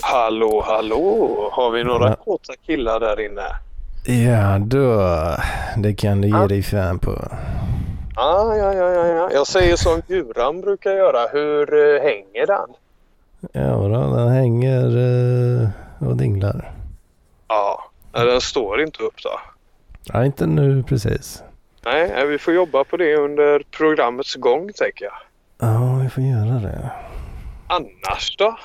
Hallå, hallå! Har vi några Ja. kåta killar där inne? Ja, då. Det kan du ge Ja. dig fan på. Ah, ja, ja, ja, ja. Jag säger som Guran brukar göra. Hur eh, hänger den? Ja, då, den hänger eh, och dinglar. Ja, nej, den står inte upp då. Ja, inte nu precis. Nej, nej, vi får jobba på det under programmets gång tänker jag. Ja, vi får göra det. Annars då?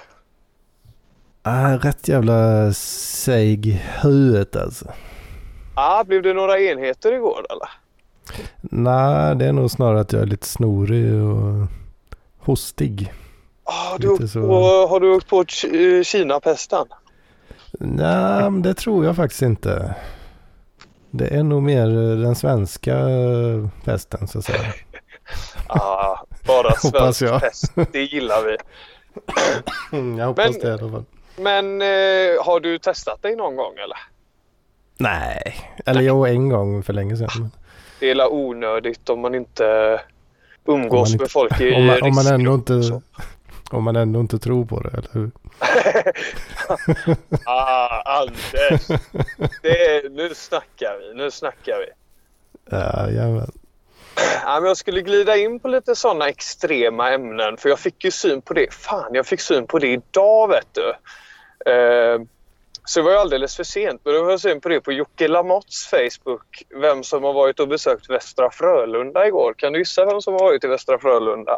Ah, rätt jävla seg huvudet alltså. Ah, blev det några enheter igår eller? Nej, det är nog snarare att jag är lite snorig och hostig. Ah, du åkt så. på, har du åkt på eh, Kina-pesten? Nej, det tror jag faktiskt inte. Det är nog mer eh, den svenska eh, pesten så att säga. Ah, bara svensk pest. Det gillar vi. Jag hoppas Men- det i alla fall. Men eh, har du testat dig någon gång eller? Nej, eller jo en gång för länge sedan. Det är la onödigt om man inte umgås Om man inte- med folk i Om man, om man ändå inte, så. om man ändå inte tror på det, eller hur? ah, Anders! Det är, nu snackar vi, nu snackar vi. Ja, jajamän. Ja, men jag skulle glida in på lite sådana extrema ämnen för jag fick ju syn på det. Fan, jag fick syn på det idag vet du. Eh, så det var ju alldeles för sent. Men då har jag syn på det på Jocke Lamotts Facebook. Vem som har varit och besökt Västra Frölunda igår. Kan du gissa vem som har varit i Västra Frölunda?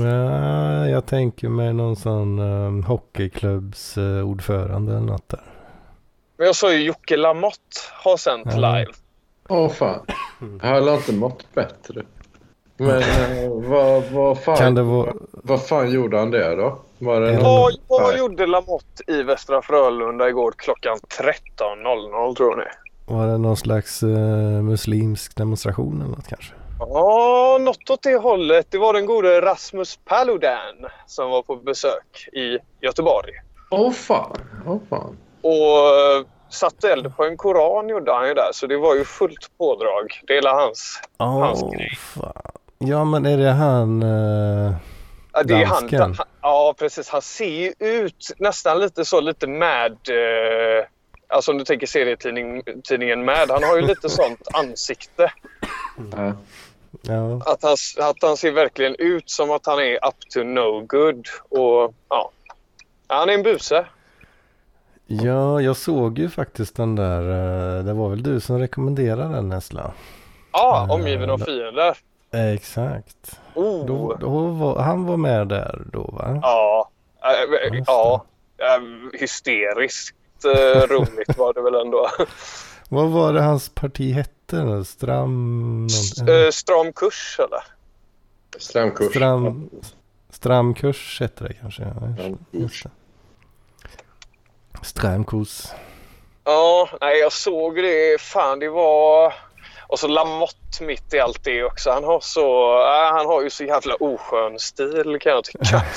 Ja, jag tänker mig någon sån um, hockeyklubbs uh, ordförande eller något där. Men jag sa ju Jocke Lamotte har sänt Ja. live. Åh fan. Jag har inte mått bättre. Men eh, vad, vad, fan, Kan det vara, vad fan gjorde han det då? Var det någon... Vad, gjorde Lamotte i Västra Frölunda igår klockan 13.00 tror ni? var det någon slags uh, muslimsk demonstration eller något kanske? Ja, något åt det hållet. Det var den gode Rasmus Paludan som var på besök i Göteborg. Åh fan. Åh fan. Och eh, satte eld på en koran gjorde han ju där. Så det var ju fullt pådrag. Det är hela hans. Hans Åh, grej. fan. Ja, men är det han... eh, Ja, det är han, Dansken. han, ja, precis. Han ser ju ut nästan lite så lite med... Eh, alltså om du tänker serietidning, tidningen med. Han har ju lite sånt ansikte. Ja. ja, Att han, att han ser verkligen ut som att han är up to no good. Och ja, han är en buse. Ja, jag såg ju faktiskt den där. eh, det var väl du som rekommenderade den Nessla? Ja, Eh, omgiven av fiender. Exakt. Oh. Då, då var, han var med där då va? Ja, äh, ja äh, hysteriskt äh, roligt var det väl ändå. Vad var det hans parti hette? nu? Stram... S- någon- äh, stram kurs eller? Stramkurs. Stram... Stramkurs hette det kanske. Ja. Det. Stramkurs. Ja, nej jag såg det. Fan det var... Och så Lamotte mitt i allt det också. Han har så... Äh, han har ju så jävla oskön stil kan jag tycka.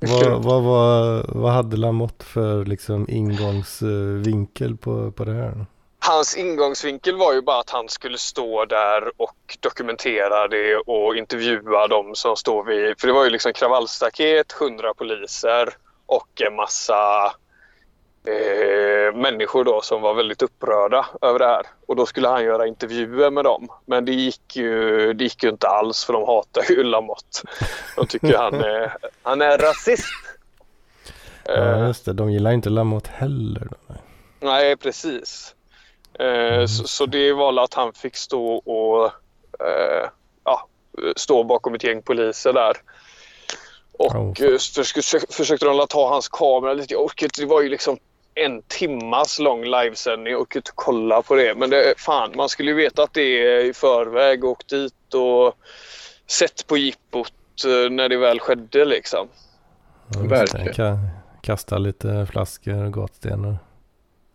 Vad, vad, vad, vad hade Lamotte för liksom ingångsvinkel på, på det här? Hans ingångsvinkel var ju bara att han skulle stå där och dokumentera det och intervjua dem som står vid... För det var ju liksom kravallstaket, 100 poliser och en massa eh, människor då som var väldigt upprörda över det här. Och då skulle han göra intervjuer med dem. Men det gick ju, det gick ju inte alls för de hatar ju Lamotte. De tycker han är, han är rasist. Ja, Eh, just det. De gillar inte Lamotte heller. Nej, precis. Eh, så, så det var att han fick stå och eh, ja, stå bakom ett gäng poliser där. Och Oh. försökte, försökte de ta hans kamera lite. Jag inte. Det var ju liksom en timmas lång livesändning. Orkade inte kolla på det. Men det, fan, man skulle ju veta att det är i förväg. Åkt dit och sett på jippot eh, när det väl skedde liksom. Ja, Verkligen. Ka- kasta lite flaskor och gatsten och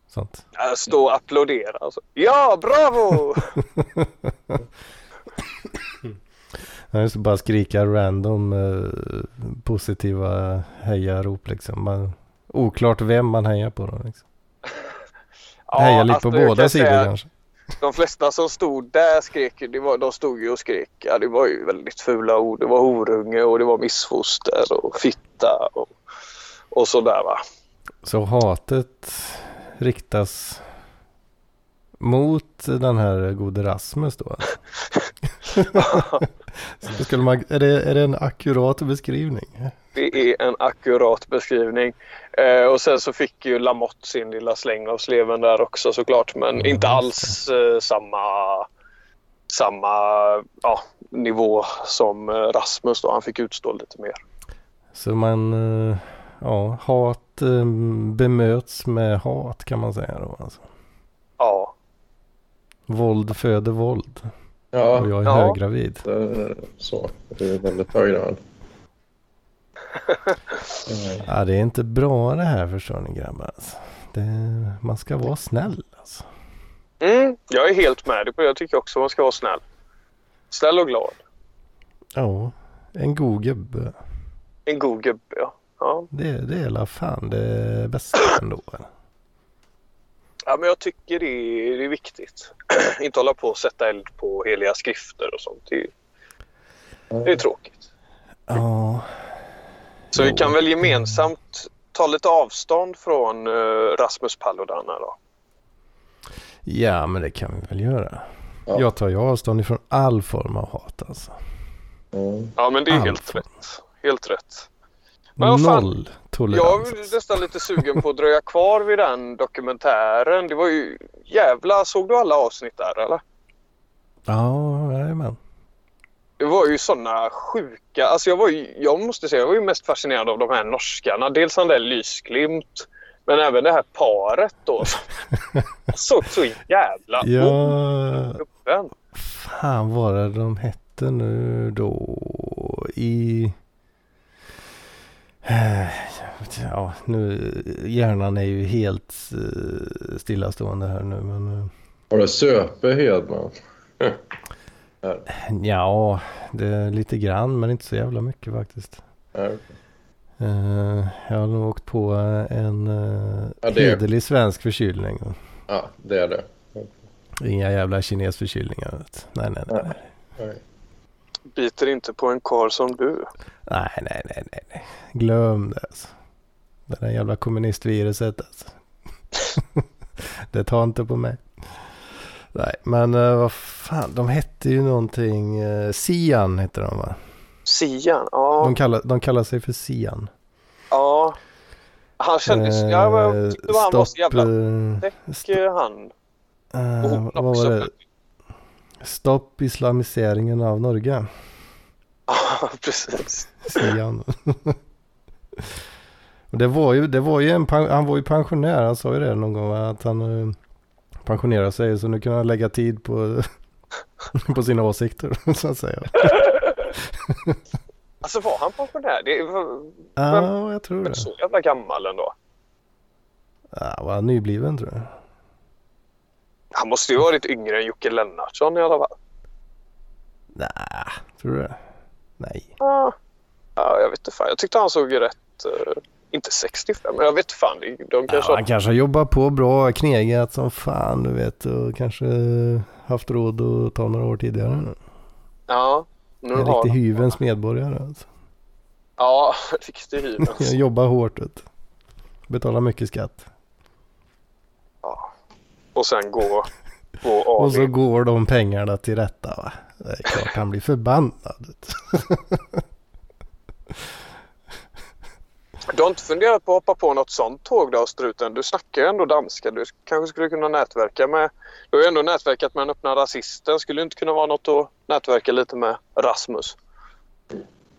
sånt. Stå och applådera. Alltså. Ja, bravo! Ja, just bara skrika random eh, positiva hejarop liksom. Man, oklart vem man hejar på då. Liksom. Ja, Heja lite alltså, på båda sidor säga- kanske. de flesta som stod där skrek, det var, de stod ju och skrek. Ja, det var ju väldigt fula ord. Det var horunge och det var missfoster och fitta och, och sådär va. Så hatet riktas mot den här gode Rasmus då? Så skulle man, är, det, är det en akkurat beskrivning? Det är en akkurat beskrivning. Eh, och sen så fick ju Lamotte sin lilla släng av sleven där också såklart. Men Mm, inte alls eh, samma, samma ja, nivå som eh, Rasmus då. Han fick utstå lite mer. Så man, eh, ja, hat eh, bemöts med hat kan man säga då alltså. Ja, Våld föder våld. Ja, Och jag är Ja. höggravid. så. Det är väldigt hög grad. Nej. Ja, det är inte bra det här förstår ni grabbar. Alltså. Det, man ska vara snäll alltså. mm, jag är helt med dig på det. Jag tycker också man ska vara snäll. Snäll och glad. Ja, en god gubbe. En god gubbe ja. ja. Det, det är la fan det bästa ändå. Ja, men jag tycker det är, det är viktigt. inte hålla på och sätta eld på heliga skrifter och sånt. Det är, det är tråkigt. Ja, Så vi kan väl gemensamt ta lite avstånd från eh, Rasmus Paludan här då. ja men det kan vi väl göra. Ja. Jag tar ju avstånd ifrån all form av hat alltså. Mm. Ja, men det är Allt. helt rätt. Helt rätt. Men vad fan, Noll Jag tolerans. är nästan lite sugen på att dröja kvar vid den dokumentären. Det var ju jävla... Såg du alla avsnitt där eller? Ja, jajamän. Det var ju såna sjuka... Alltså jag var ju... Jag måste säga, jag var ju mest fascinerad av de här norskarna. Dels han där Lysglimt. Men även det här paret då. såg så jävla Ja, gubben. fan var det de hette nu då i... Ja, nu hjärnan är ju helt eh, stillastående här nu men... eh, Har du Söpe Hedman? Ja, det är lite grann men inte så jävla mycket faktiskt. Ja. Eh, jag har nog åkt på en uh, Ja, är- hederlig svensk förkylning. ja, det är det. Inga jävla kinesförkylningar. vet. Nej, nej, nej. nej. Nej. Biter inte på en karl som du. Nej, nej, nej, nej, nej. Glöm det alltså. Det där jävla kommunistviruset alltså. det tar inte på mig. Nej, men uh, vad fan, de hette ju någonting, uh, Sian hette de va? Sian, ja. De kallar, de kallar sig för Sian. ja. Han kändes... ja, jag tyckte han var så jävla eh, fräck eh, han. eh, Och hon också. var det? Stopp islamiseringen av Norge. Ja, precis. Sian. Och det var ju, det var ju en, han var ju pensionär, han sa ju det någon gång va? att han eh, pensionerade sig så nu kan han lägga tid på, på sina åsikter så att säga. Alltså var han pensionär? Det Ja, jag tror men det. så jävla gammal ändå. Ja, var han nybliven tror jag. Han måste ju varit yngre än Jocke Lennartsson i alla fall. Nej, tror du det? Nej. Ja, ja jag vet inte fan. Jag tyckte han såg rätt... eh, inte 65, men jag vet fan. De Ja, kanske... han kanske har jobbat på bra, knegat som fan du vet och kanske haft råd att ta några år tidigare. Ja, nu En har riktig han- hyvens medborgare alltså. Ja, riktig Jag hyvens. jobbar hårt vet du. Betalar mycket skatt. ja. Och sen gå, gå av. Och så går de pengarna till rätta va. Det är klart han blir förbannad. du. Har inte funderat på att hoppa på något sånt tåg då, struten? Du snackar ju ändå danska. Du kanske skulle kunna nätverka med... Du har ju ändå nätverkat med den öppna rasisten. Skulle det inte kunna vara något att nätverka lite med Rasmus?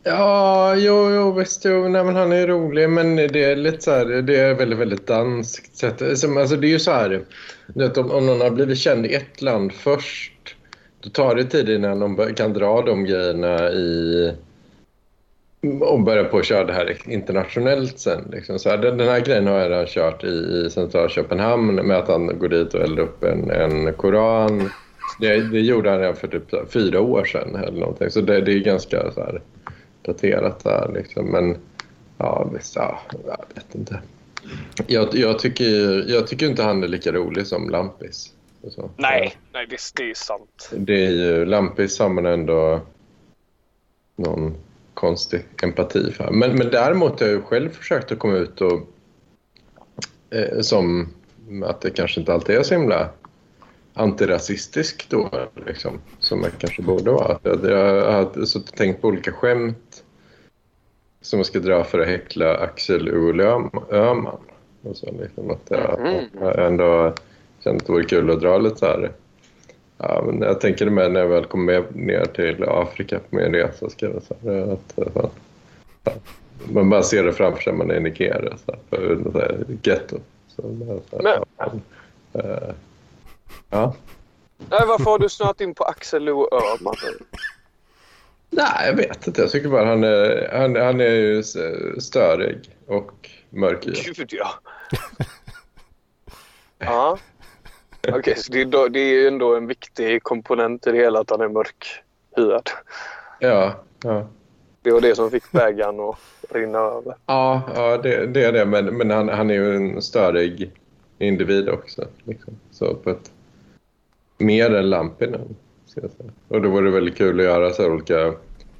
Ja, jo, jo visst. Jo, nej, men han är rolig, men det är lite så här, det är väldigt, väldigt danskt sätt. Alltså, det är ju så här, vet, om, om någon har blivit känd i ett land först, då tar det tid innan de kan dra de grejerna i och börja på att köra det här internationellt sen. Liksom. Så här, den, den här grejen har jag redan kört i, i centrala Köpenhamn med att han går dit och eldar upp en, en koran. Det, det gjorde han redan för typ fyra år sedan eller någonting. Så det, det är ganska så här, daterat där liksom. Men ja, visst, ja, jag vet inte. Jag, jag, tycker, jag tycker inte han är lika rolig som Lampis. Så. Nej, nej det, det är sant. Det är ju, Lampis har man ändå någon konstig empati för. Men, men däremot har jag själv försökt att komma ut och eh, som att det kanske inte alltid är så himla antirasistisk då, liksom, som jag kanske borde vara. Jag, jag suttit och tänkt på olika skämt som jag ska dra för att häckla Axel Öhman. Och så, liksom, att jag, jag ändå känt att det vore kul att dra lite så här. Ja, men jag tänker med när jag väl kommer med ner till Afrika på min resa. Ska jag här, att, eh, fan, ja, man bara ser det framför sig man är i Nigeria. Så här, så här, ghetto. Så, så här, ja, eh, ja. Nej, varför har du snöat in på Axel Lo Öhman? Nej, jag vet inte. Jag tycker bara han är, han, han är ju störig och mörkhyad. Gud ja. ja. Okej, så det är, det är ändå en viktig komponent i det hela att han är mörkhyad. Ja, ja. Det var det som fick bägaren att rinna över. Ja, ja det, det är det. Men, men han, han är ju en störig individ också. Liksom. Så på ett, mer än Lampinen. Och då var det väldigt kul att göra så olika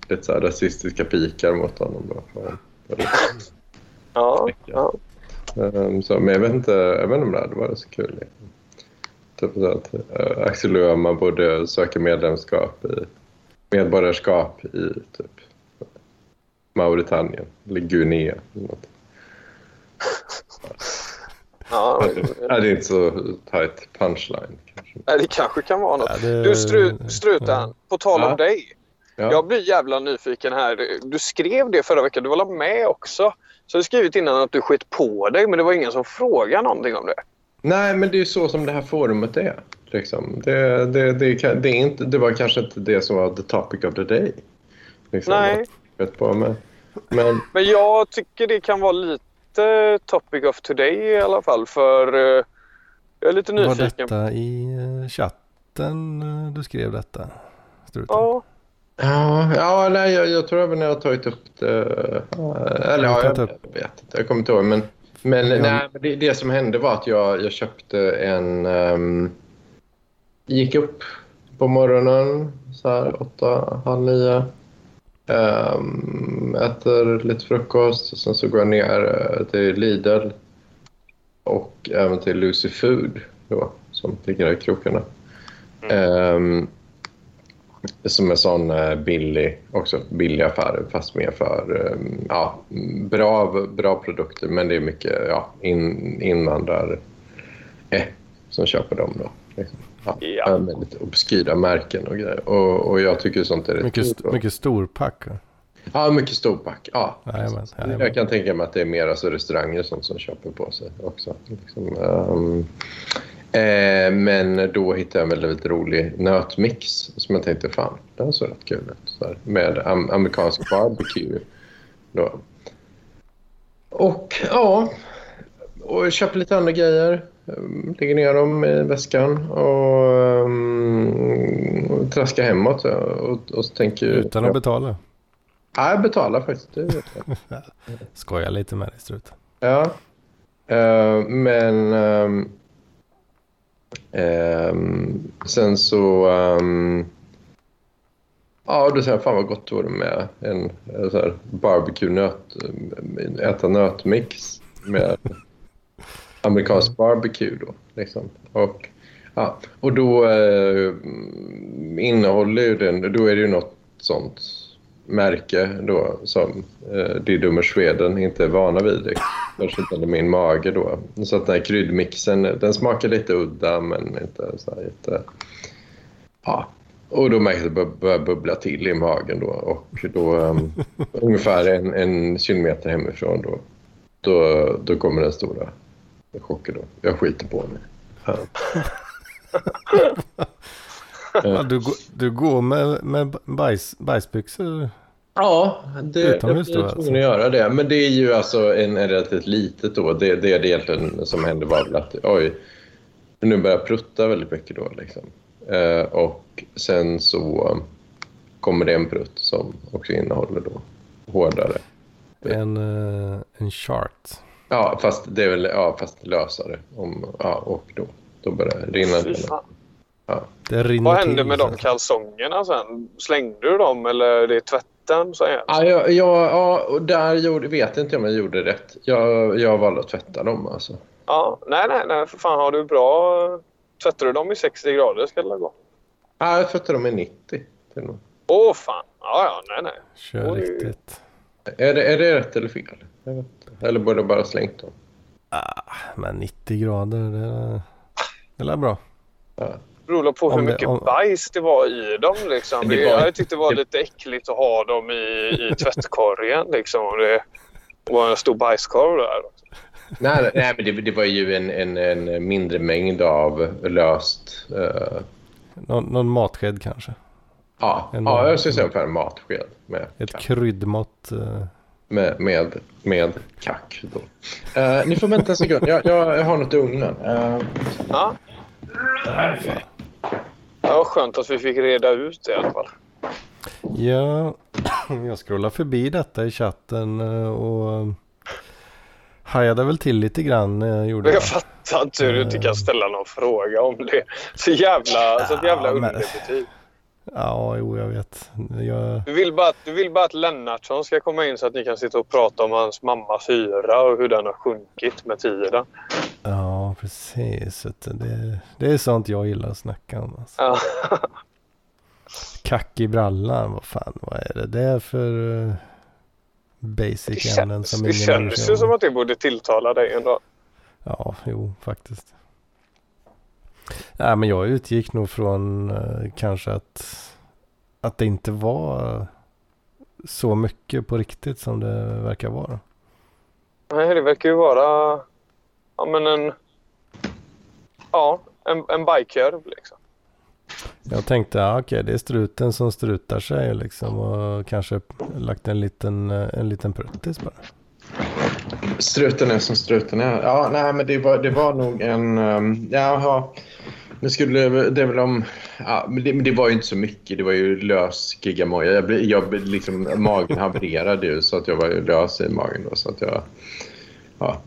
lite så här rasistiska pikar mot honom. Då. Ja, ja. Ehm, så, men jag vet inte, jag vet inte om det hade varit så kul. Liksom. Typ så att uh, Axel Öhman borde söka medlemskap i, medborgarskap i typ Mauritanien eller Guinea. Eller något. ja. Ja, det är inte så tight punchline kanske. Nej, det kanske kan vara något. Ja, det- Du stru, Strutan, på tal om Ja. dig. Ja. Jag blir jävla nyfiken här. Du skrev det förra veckan. Du var med också? Så har du skrivit innan att du skit på dig, men det var ingen som frågade någonting om det. Nej, men det är ju så som det här forumet är. Liksom. Det, det, det, det, är inte, det var kanske inte det som var the topic of the day. Liksom, Nej. skett på, men, men Men jag tycker det kan vara lite topic of today i alla fall. För eh, jag är lite Var nyfiken. detta i eh, chatten eh, du skrev detta? Struten? Ja, Ja, ja nej, jag, jag tror även jag har tagit upp det. Eller ja, jag, jag vet inte. Jag kommer inte ihåg. Men, men, Ja. nej, men det, det som hände var att jag, jag köpte en... Um, gick upp på morgonen, så här åtta, halv nio. Um, äter lite frukost och sen så går jag ner eh, till Lidl och även till Lucy Food då, som ligger där i krokarna. Ehm, som en sån eh, billig, också billig affär fast mer för eh, ja, bra, bra produkter men det är mycket ja, in, invandrare eh, som köper dem då. Liksom. Ja, Ja. Med lite obskyra märken och grejer. Och, och jag tycker sånt är rätt Mycket, st- mycket storpack. Ja, mycket storpack. Ja. Jajamän, jajamän. Jag kan tänka mig att det är mer alltså restauranger sånt som köper på sig också. Liksom, ehm, eh, men då hittade jag en väldigt, väldigt rolig nötmix som jag tänkte fan, den såg rätt kul ut. Så här, med am- amerikansk barbecue. Då. Och ja, och jag köper lite andra grejer. ehm, Lägger ner dem i väskan och um, traskar hemåt. Och, och tänker Utan att betala. Ja, jag betalar faktiskt. Det. Skojar lite med dig struten. Ja. Eh, men ehm, ehm, sen så... Um, ja, då säger jag fan vad gott det vore med en, en så här barbecue-nöt, äta nötmix med amerikansk barbecue då. Liksom. Och, ja, och då eh, innehåller ju den, då är det ju något sånt märke då som eh, Dummer Sweden inte är vana vid. Kanske inte min mage då. Så att den här kryddmixen, den smakar lite udda men inte så här jätte... Ja. Och då märker jag att det bör- börjar bubbla till i magen då. Och då um, ungefär en, en kilometer hemifrån då, då, då kommer den stora chocken då. Jag skiter på mig. Ja. Ja, du, går- du går med, med bajs, bajsbyxor. Ja, det, Utomhus jag då, är tvungen att göra det. Men det är ju alltså en, en relativt litet då. Det, det är det egentligen som hände var väl att oj, nu börjar jag prutta väldigt mycket då liksom. Eh, och sen så kommer det en prutt som också innehåller då hårdare. En, eh, en chart. Ja, fast det är väl ja, fast lösare. Om, ja, och då Då börjar det rinna. Rinner Vad hände till med de kalsongerna sen? Slängde du dem eller är det tvätten? Så här? Ja, jag, jag, ja, och där gjorde, vet inte om jag gjorde rätt. Jag, jag valde att tvätta dem alltså. Ja, nej, nej, nej, för fan har du bra... Tvättar du dem i 60 grader ska det gå. Ja, jag tvättade dem i 90. Det är nog- Åh fan! Ja, ja, nej, nej. Kör Oj. riktigt. Är det, är det rätt eller fel? Eller borde jag bara slängt dem? Ah, men 90 grader, det, det är bra. Ja. Beror på hur Om det- mycket om- bajs det var i dem. Liksom. Det jag hade tyckt det var lite äckligt att ha dem i, i tvättkorgen. Liksom. Det var en stor bajskorv där. Nej, nej men det, det var ju en, en, en mindre mängd av löst... eh, Någon, någon matsked kanske. ja, En- ja, jag skulle säga ungefär en matsked med, Ett kryddmått. eh, med, med, med kack. Då. Eh, ni får vänta en sekund. Jag, jag, jag har något i ugnen. Eh, Ja. Ja, vad skönt att vi fick reda ut det i alla fall. Ja, jag scrollar förbi detta i chatten eh, och hajade väl till lite grann. eh, Gjorde Men jag. jag fattar inte hur du inte kan ställa någon fråga om det. Så jävla, så jävla Ja, underbetyg. Ja, jo, jag vet. Jag, Du vill, bara, att- du vill bara att Lennartsson ska komma in så att ni kan sitta och prata om hans mammas hyra och hur den har sjunkit med tiden. ja, precis. vet du. Det, det är sånt jag gillar att snacka om. Alltså. Ja. Kack i brallan, vad fan, vad är det där för eh, Det basic ämnen känns, som det känns ju om? som att det borde tilltala dig ändå. Ja, jo, faktiskt. Nej, men jag utgick nog från eh, kanske att, att det inte var så mycket på riktigt som det verkar vara. Nej, det verkar ju vara ja, men en, ja, en, en bajkorv liksom. Jag tänkte, ja, okej, det är struten som strutar sig liksom och kanske lagt en liten, eh, en liten pruttis bara. struten är som struten är. Ja, nej, men det var, det var nog en... Um, jaha. Nu skulle det, är väl om... Ja, men det, men det var ju inte så mycket. Det var ju lös gigamoja. Jag, blev- jag, blev liksom, magen havererade ju så att jag var lös i magen då. Så att jag... Ja.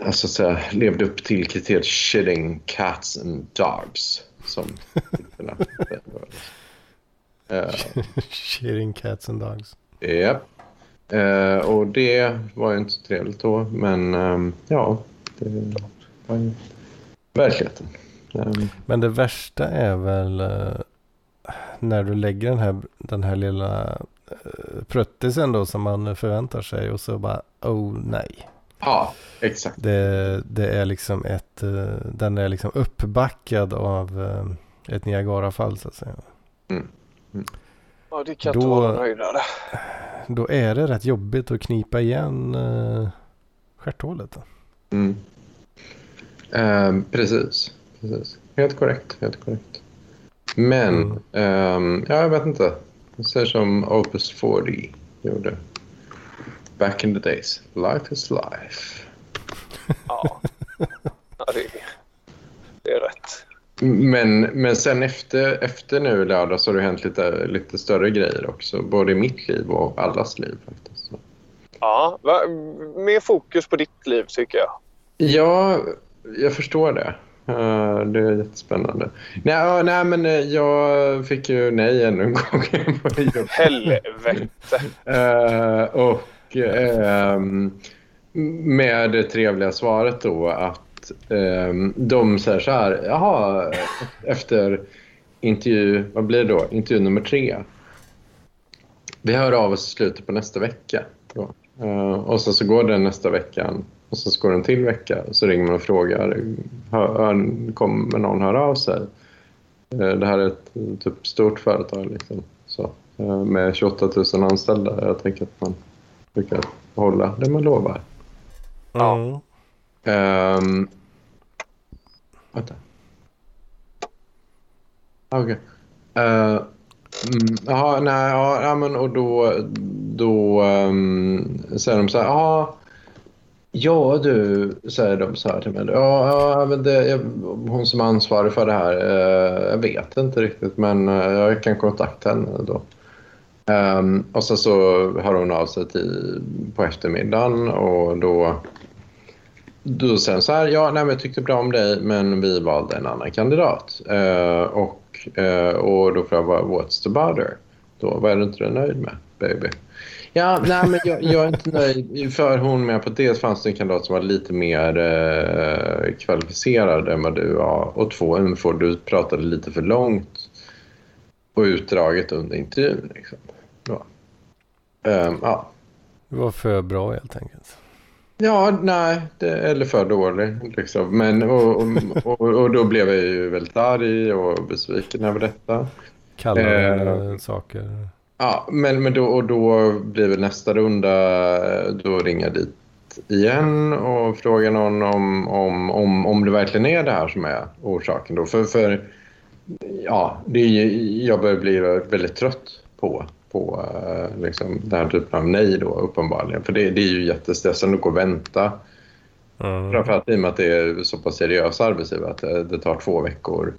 Så att säga levde upp till kriteriet shitting cats and dogs. Som uh, Shearing cats and dogs. Japp. Eh, och det var ju inte så trevligt då, men ehm, ja, det var ju verkligheten. Ehm, Men det värsta är väl eh, när du lägger den här, den här lilla uh, pruttisen då som man förväntar sig och så bara oh nej. Ja, exakt. Det, det är liksom ett, eh, den är liksom uppbackad av eh, ett Niagarafall så att säga. Ja, det kan Då- inte vara nöjdare. Då är det rätt jobbigt att knipa igen uh, stjärthålet. Mm. Ehm, precis, precis. Helt korrekt, helt korrekt. Men, Mm. ehm, ja, jag vet inte. Jag säger som Opus 40 gjorde. Back in the days. Life is life. Ja, ja det, det är rätt. Men, men sen efter, efter nu lördag så har det hänt lite, lite större grejer också. Både i mitt liv och allas liv faktiskt. Ja, va, mer fokus på ditt liv tycker jag. Ja, jag förstår det. Eh, det är jättespännande. Nej, nej, men eh, jag fick ju nej ännu en gång. Helvete. Eh, och eh, med det trevliga svaret då att eh, de säger så här, jaha, efter intervju, vad blir det då? Intervju nummer tre. Vi hör av oss i slutet på nästa vecka. Då. Eh, och så, så går den nästa veckan och så, så går en till vecka och så ringer man och frågar, hör, kommer någon höra av sig? Eh, det här är ett typ, stort företag liksom. Så, eh, med 28 000 anställda. Jag tänker att man brukar hålla det man lovar. Ja. Um, vänta. Okej. Okay. Uh, mm, nej, ja, ja, men och då, då um, säger de så här, ja, ja du, säger de så här till mig. Ja, ja men det, jag, hon som är ansvarig för det här, eh, jag vet inte riktigt, men eh, jag kan kontakta henne då. Um, och sen så hör hon av sig till, på eftermiddagen och då då sen så här, ja, nej, men jag tyckte bra om dig, men vi valde en annan kandidat. Uh, och, uh, och då får jag bara, what's the bother? Då, vad är du inte nöjd med, baby? Ja, nej, men jag, jag är inte nöjd. För hon med på dels fanns det en kandidat som var lite mer uh, kvalificerad än vad du var. Och två, för du pratade lite för långt och utdraget under intervjun. Liksom. Ja. Um, ja. Du var för bra helt enkelt. Ja, nej, det, eller för dålig. Liksom. Men, och, och, och, då blev jag ju väldigt arg och besviken över detta. Kallade eh, saker. Ja, men, men då, och då blir väl nästa runda, då ringer jag dit igen och frågar någon om, om, om, om det verkligen är det här som är orsaken. Då. För, för ja, det är, jag börjar bli väldigt trött på, på uh, liksom, den här typen av nej då, uppenbarligen. För det, det är ju jättestressande att gå och vänta. Mm. Framförallt i och med att det är så pass seriös arbetsgivare att det, det tar två veckor.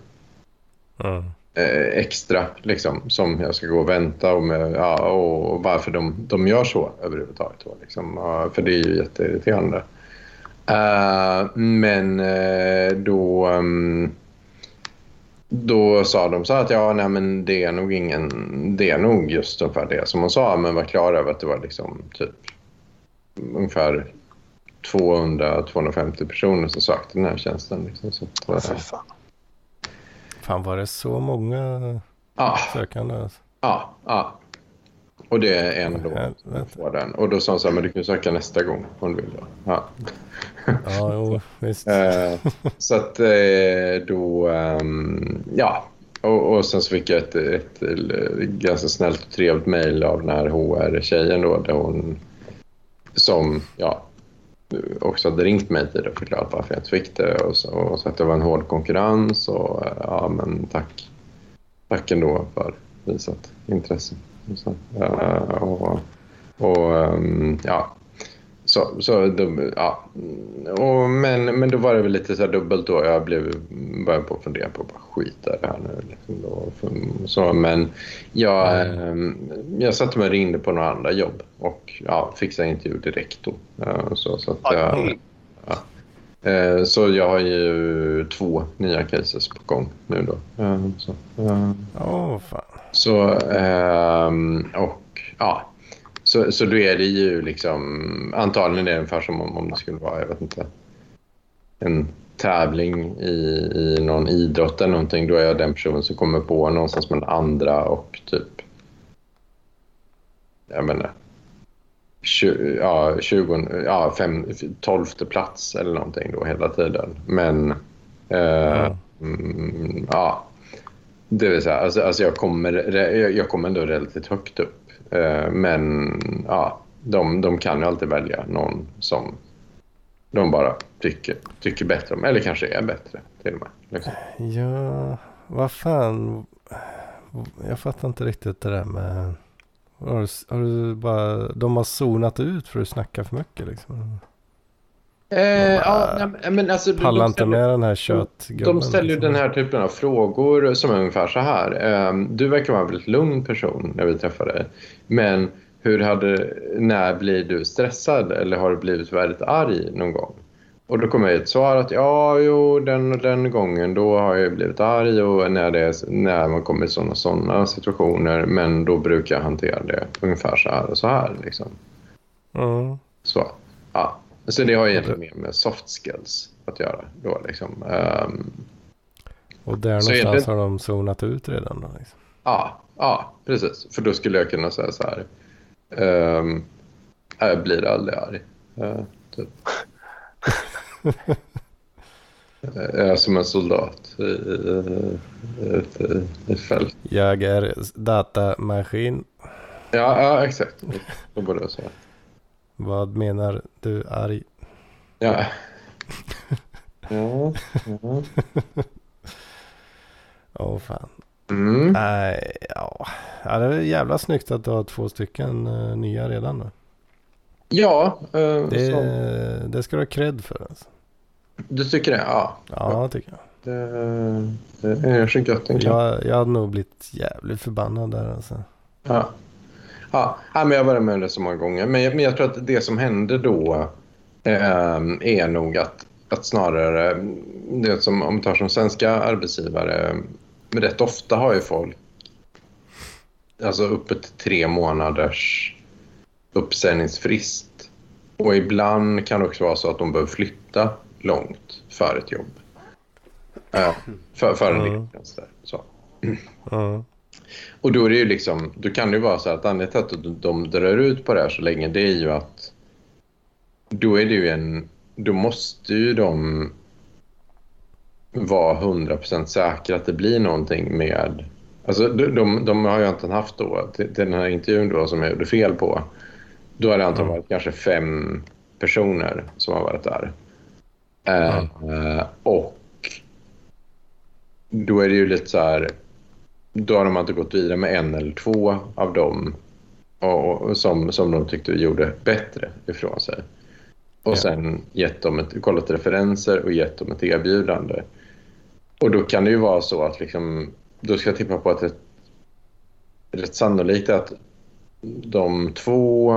Mm. Eh, extra liksom, som jag ska gå och vänta och, med, ja, och varför de, de gör så överhuvudtaget. Då, liksom. för det är ju jätteirriterande. Uh, men då, um, då sa de så att ja, nej, men det är nog ingen, det är nog just ungefär det som hon sa, men var klar över att det var liksom typ ungefär 200-250 personer som sökte den här tjänsten. Liksom, så, att, Fan var det så många ja. sökande? Alltså? Ja, ja. Och det är en då som får den. Och då sa hon så här, men du kan söka nästa gång om du vill. Då. Ja, ja jo, visst. Eh, så att eh, då, ehm, ja. Och, och sen så fick jag ett, ett, ett ganska snällt och trevligt mejl av den här HR-tjejen då, där hon som, ja, också hade ringt mig tidigare och förklarat varför jag inte fick det och, så, och så att det var en hård konkurrens och ja men tack. Tack ändå för visat intresse. Och, så, och, och ehm, ja, så, så de, ja. Och, men, men då var det väl lite så dubbelt då. Jag blev, började på att fundera på bara skita det här nu. Liksom då, så, men jag, mm. jag satte mig och ringde på några andra jobb och ja, fixade intervju direkt då. Så, så, att, ja, ja. Eh, så jag har ju två nya cases på gång nu då. Så, oh, fan. Så ehm, och ja, så, så då är det ju liksom, antagligen är det ungefär som om, om det skulle vara, jag vet inte, en tävling i, i någon idrott eller någonting. Då är jag den personen som kommer på någonstans med den andra och typ, jag menar, 20, ja, 20, ja, fem, 12 plats eller någonting då hela tiden. Men, eh, mm. ja, det vill säga, alltså, alltså jag, kommer, jag, kommer ändå relativt högt upp. Eh, men ja, de, de kan ju alltid välja någon som de bara tycker, tycker bättre om. Eller kanske är bättre till och med. Liksom. Ja, vad fan. Jag fattar inte riktigt det där med. Har du, har du bara, de har zonat ut för att snacka för mycket liksom? Eh, ja, men alltså, pallar inte med den här köttgubben. De ställer ju liksom. den här typen av frågor som är ungefär så här. Eh, du verkar vara en väldigt lugn person när vi träffade dig. Men hur hade, när blir du stressad eller har du blivit väldigt arg någon gång? Och då kommer ett svar att ja, jo, den och den gången då har jag blivit arg och när, det, när man kommer i sådana såna situationer. Men då brukar jag hantera det ungefär så här och så här. Liksom. Mm. Så, ja. Så det har egentligen mer med soft skills att göra. Då, liksom. Um, och där någonstans det... har de zonat ut redan? Då, liksom. Ja, ja, precis. För då skulle jag kunna säga så här. Um, jag blir aldrig arg. Uh, typ. jag är som en soldat i, ett, ett fält. Jag är datamaskin. Ja, ja exakt. Det borde jag säga. Vad menar du arg? Ja. ja. ja. Åh oh, fan. Mm. Nej, ja. ja. Det är jävla snyggt att du har två stycken uh, nya redan då. Ja. Uh, det, så. det ska du ha cred för. Alltså. Du tycker det? Ja. Ja, tycker jag. Det, det är så gött. Jag, jag hade nog blivit jävligt förbannad där alltså. Ja. Ja, men jag har varit med om det så många gånger. Men jag, men jag tror att det som hände då ehm, är nog att, att snarare, det som om vi tar som svenska arbetsgivare, rätt ofta har ju folk alltså uppe till tre månaders uppsägningsfrist. Och ibland kan det också vara så att de behöver flytta långt för ett jobb. Äh, för, för en Mm. mm. Så. Ja. Och då är det ju liksom, då kan det ju vara så att anledningen till att de, drar ut på det här så länge. Det är ju att då är det ju en, då måste ju de vara 100% säkra att det blir någonting med, alltså de, de, de har ju antagligen haft då, till, till den här intervjun då som jag gjorde fel på, då har det antagligen varit kanske fem personer som har varit där. Eh, och då är det ju lite så här, då har de inte gått vidare med en eller två av dem och, och, som, som de tyckte gjorde bättre ifrån sig. Och Ja. sen gett dem ett, kollat referenser och gett dem ett erbjudande. Och då kan det ju vara så att liksom, då ska jag tippa på att det är rätt sannolikt att de två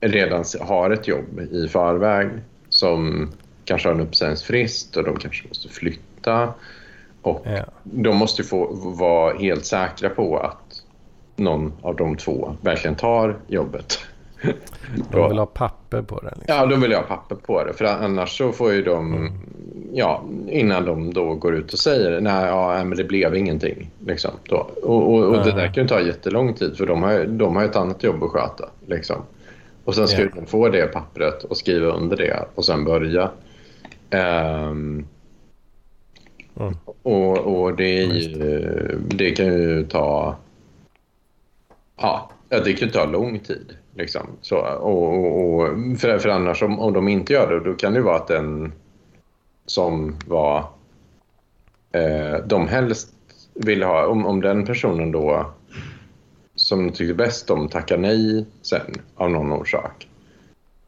redan har ett jobb i förväg som kanske har en uppsägningsfrist och de kanske måste flytta. Och Ja. de måste få vara helt säkra på att någon av de två verkligen tar jobbet. De vill ha papper på det. Liksom. Ja, då vill ha papper på det. För annars så får ju de, ja, innan de då går ut och säger nej, ja, men det blev ingenting. Liksom, då. Och, och, och det där kan ju ta jättelång tid för de har, de har ett annat jobb att sköta. Liksom. Och sen ska ju de få det pappret och skriva under det och sen börja. Ehm, Mm. och, och det, är ju, det kan ju ta... Ja, det kan ju ta lång tid. Liksom. Så, och, och, och, för, för annars, om, om de inte gör det, då kan det vara att den som var... Eh, de helst vill ha... Om, om den personen då som tyckte bäst om tackar nej sen av någon orsak.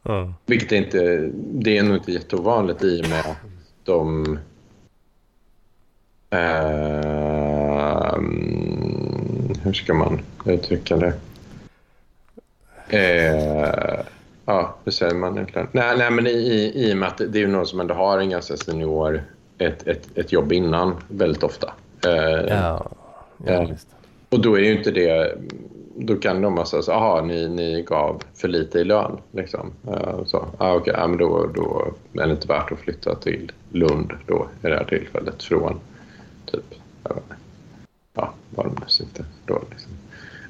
Ja. Vilket är inte, det är nog inte jätteovanligt i och med att de... ehm, hur ska man uttrycka det? Eh, ja, hur säger man egentligen? Nej, nej men i, i, i och med att det är någon som ändå har en ganska senior, ett, ett, ett jobb innan väldigt ofta. Eh, Ja. Ja, visst. och då är ju inte det... Då kan de säga så aha, ni, ni gav för lite i lön. Liksom. Eh, så, ah, okej, ja, men då, då är det inte värt att flytta till Lund då i det här tillfället från typ, inte, ja, nu sitter då. Liksom.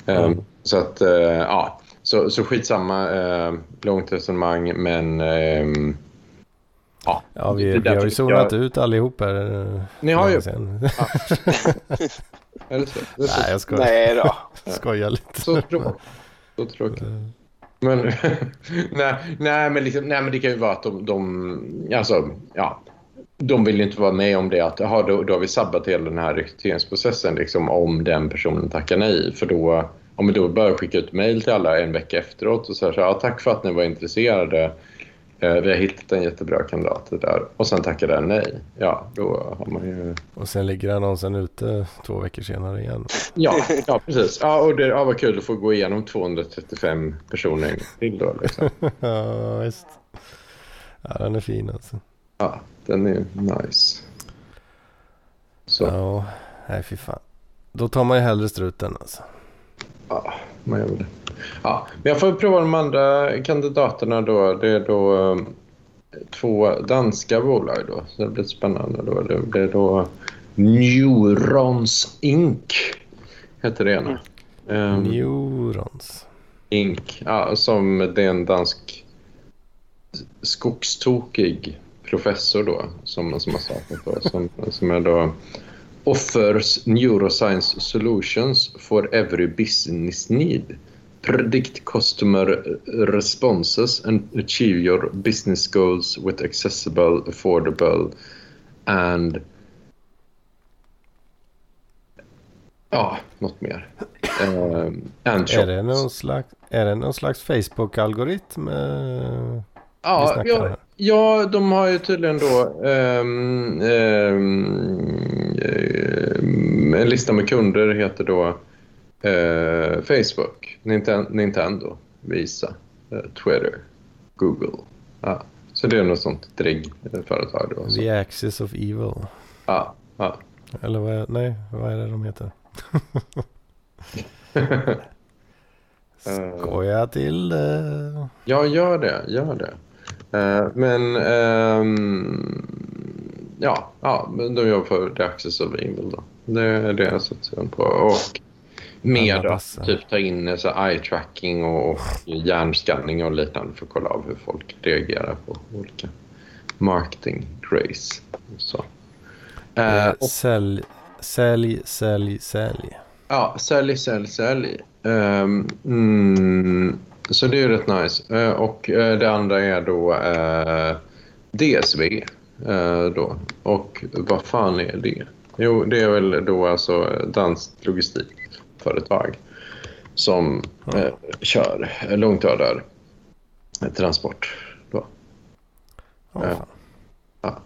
Eh, Mm. Så att, eh, ja, så, så skitsamma, eh, långt resonemang, men ehm, ja. Ja, vi, vi har ju zonat jag- ut allihop här. eh, Ni har ju- det så? Nej, jag skojar. Nej då. Skojar lite. så tråkigt. Så tråkigt. Men, nej, nej, men liksom, nej, men det kan ju vara att de, de, alltså, ja, de vill ju inte vara med om det att aha, då, då har vi sabbat hela den här rekryteringsprocessen liksom, om den personen tackar nej. För då, om vi då börjar skicka ut mejl till alla en vecka efteråt och säger så här, ja, tack för att ni var intresserade. Eh, vi har hittat en jättebra kandidat där. Och sen tackar den nej. Ja, då har man ju... Och sen ligger annonsen ute två veckor senare igen. Ja, ja precis. Ja, och det ja, var kul att få gå igenom 235 personer till då. Liksom. ja, visst. Ja, den är fin alltså. Ja, den är nice. Så, ja. Ja, nej fy fan. Då tar man ju hellre struten alltså. man gör väl det. Ja, men jag får prova de andra kandidaterna då. Det är då um, två danska bolag då. Så det blir spännande då. Det blir då Neurons Inc. Heter det ena. Um, Neurons. Inc. Ja, som det är en dansk skogstokig professor då som, som har startat då, som, som är då offers neuroscience solutions for every business need. Predict customer responses and achieve your business goals with accessible, affordable and Ja, något mer. Um, and Är det någon slags, är det någon slags Facebook-algoritm? vi Ja, snackar ja, de har ju tydligen då ehm, ehm, en lista med kunder heter då eh, Facebook, Ninten- Nintendo, Visa, eh, Twitter, Google, ja. Så det är något sånt driggföretag då? Så. The Axis of Evil. Ja, ja. Eller vad är, nej, vad är det de heter? Skoja till det. Ja, gör det. Gör det. Eh, men ehm, ja, ja, de jobbar för The Access of Evil då. Det är det jag sätter på. Och mer då, typ ta in eh, så eye tracking och, och hjärnskanning och liknande för att kolla av hur folk reagerar på olika marketing grace. Så. Eh, Eh, och, Sälj, sälj, sälj, sälj. ja, sälj, sälj, sälj. Ehm, mm, så det är rätt nice. Eh, och eh, det andra är då eh, DSV. eh, då. Och vad fan är det? Jo, det är väl då alltså danskt logistikföretag som eh, kör långtradar transport. Då. Ja, Ja.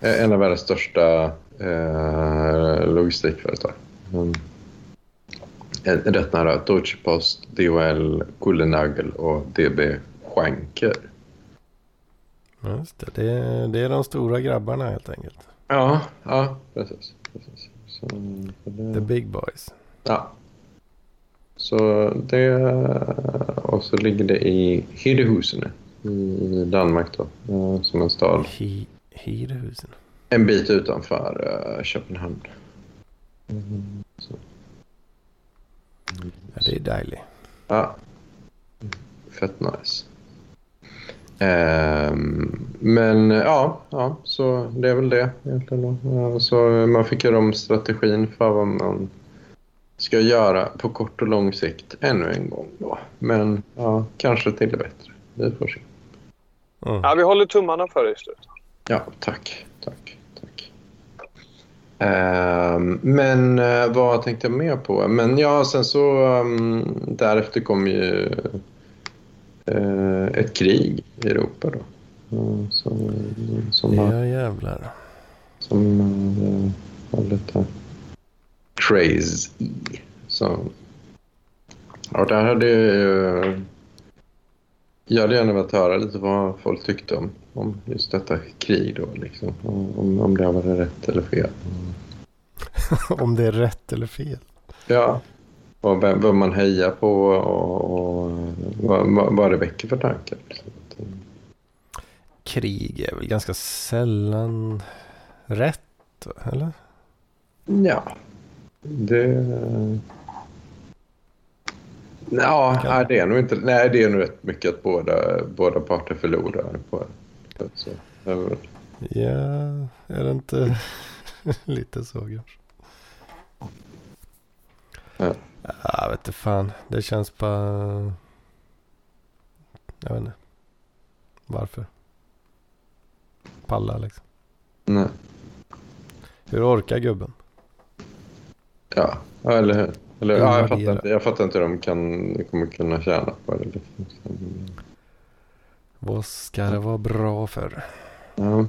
Eh, En av världens största eh, logistikföretag. Mm. Rätt nära Deutsche Post, DHL, Kulenagel och DB Schenker. Just det. Det, är, det är de stora grabbarna helt enkelt. Ja, ja precis. precis. Så, så The det, big boys. ja. Så det... Och så ligger det i Hedehusene i Danmark då, eh, som en stad. Hirehusen. En bit utanför eh, Köpenhamn. Mm. Ja, det är dejligt. Ja. Fett nice. Ehm, men ja, ja, så det är väl det egentligen. Ja, Så man fick göra om strategin för vad man ska göra på kort och lång sikt ännu en gång. Då. Men ja, kanske till det bättre. Vi får se. Mm. Ja, vi håller tummarna för dig i slutet. Ja. Tack. tack. Ehm, men eh, vad tänkte jag mer på? Men ja, sen så um, därefter kom ju eh, ett krig i Europa då. Mm, som, som, har, Ja jävlar. som eh, var lite crazy. Så, ja, där hade jag, jag hade gärna velat höra lite vad folk tyckte om, om just detta krig då. Liksom. Om, om det har varit rätt eller fel. Om det är rätt eller fel. Ja. Och vem, vem man hejar på och, och vad, vad- det väcker för tankar. Krig är väl ganska sällan rätt. Eller? Ja, det... Ja, nej, det är nog inte... Nej, det är nog rätt mycket att båda, båda parter förlorar på. Så, väl- Ja, är det inte lite så kanske? Ja. Jag vet inte fan. Det känns bara... Jag vet inte. Varför? Palla liksom. nej. Hur orkar gubben? Ja, eller hur? Eller, ja, jag, fattar inte, jag fattar inte hur de kan, kommer kunna tjäna på det. Liksom. Vad ska det vara bra för? Ja.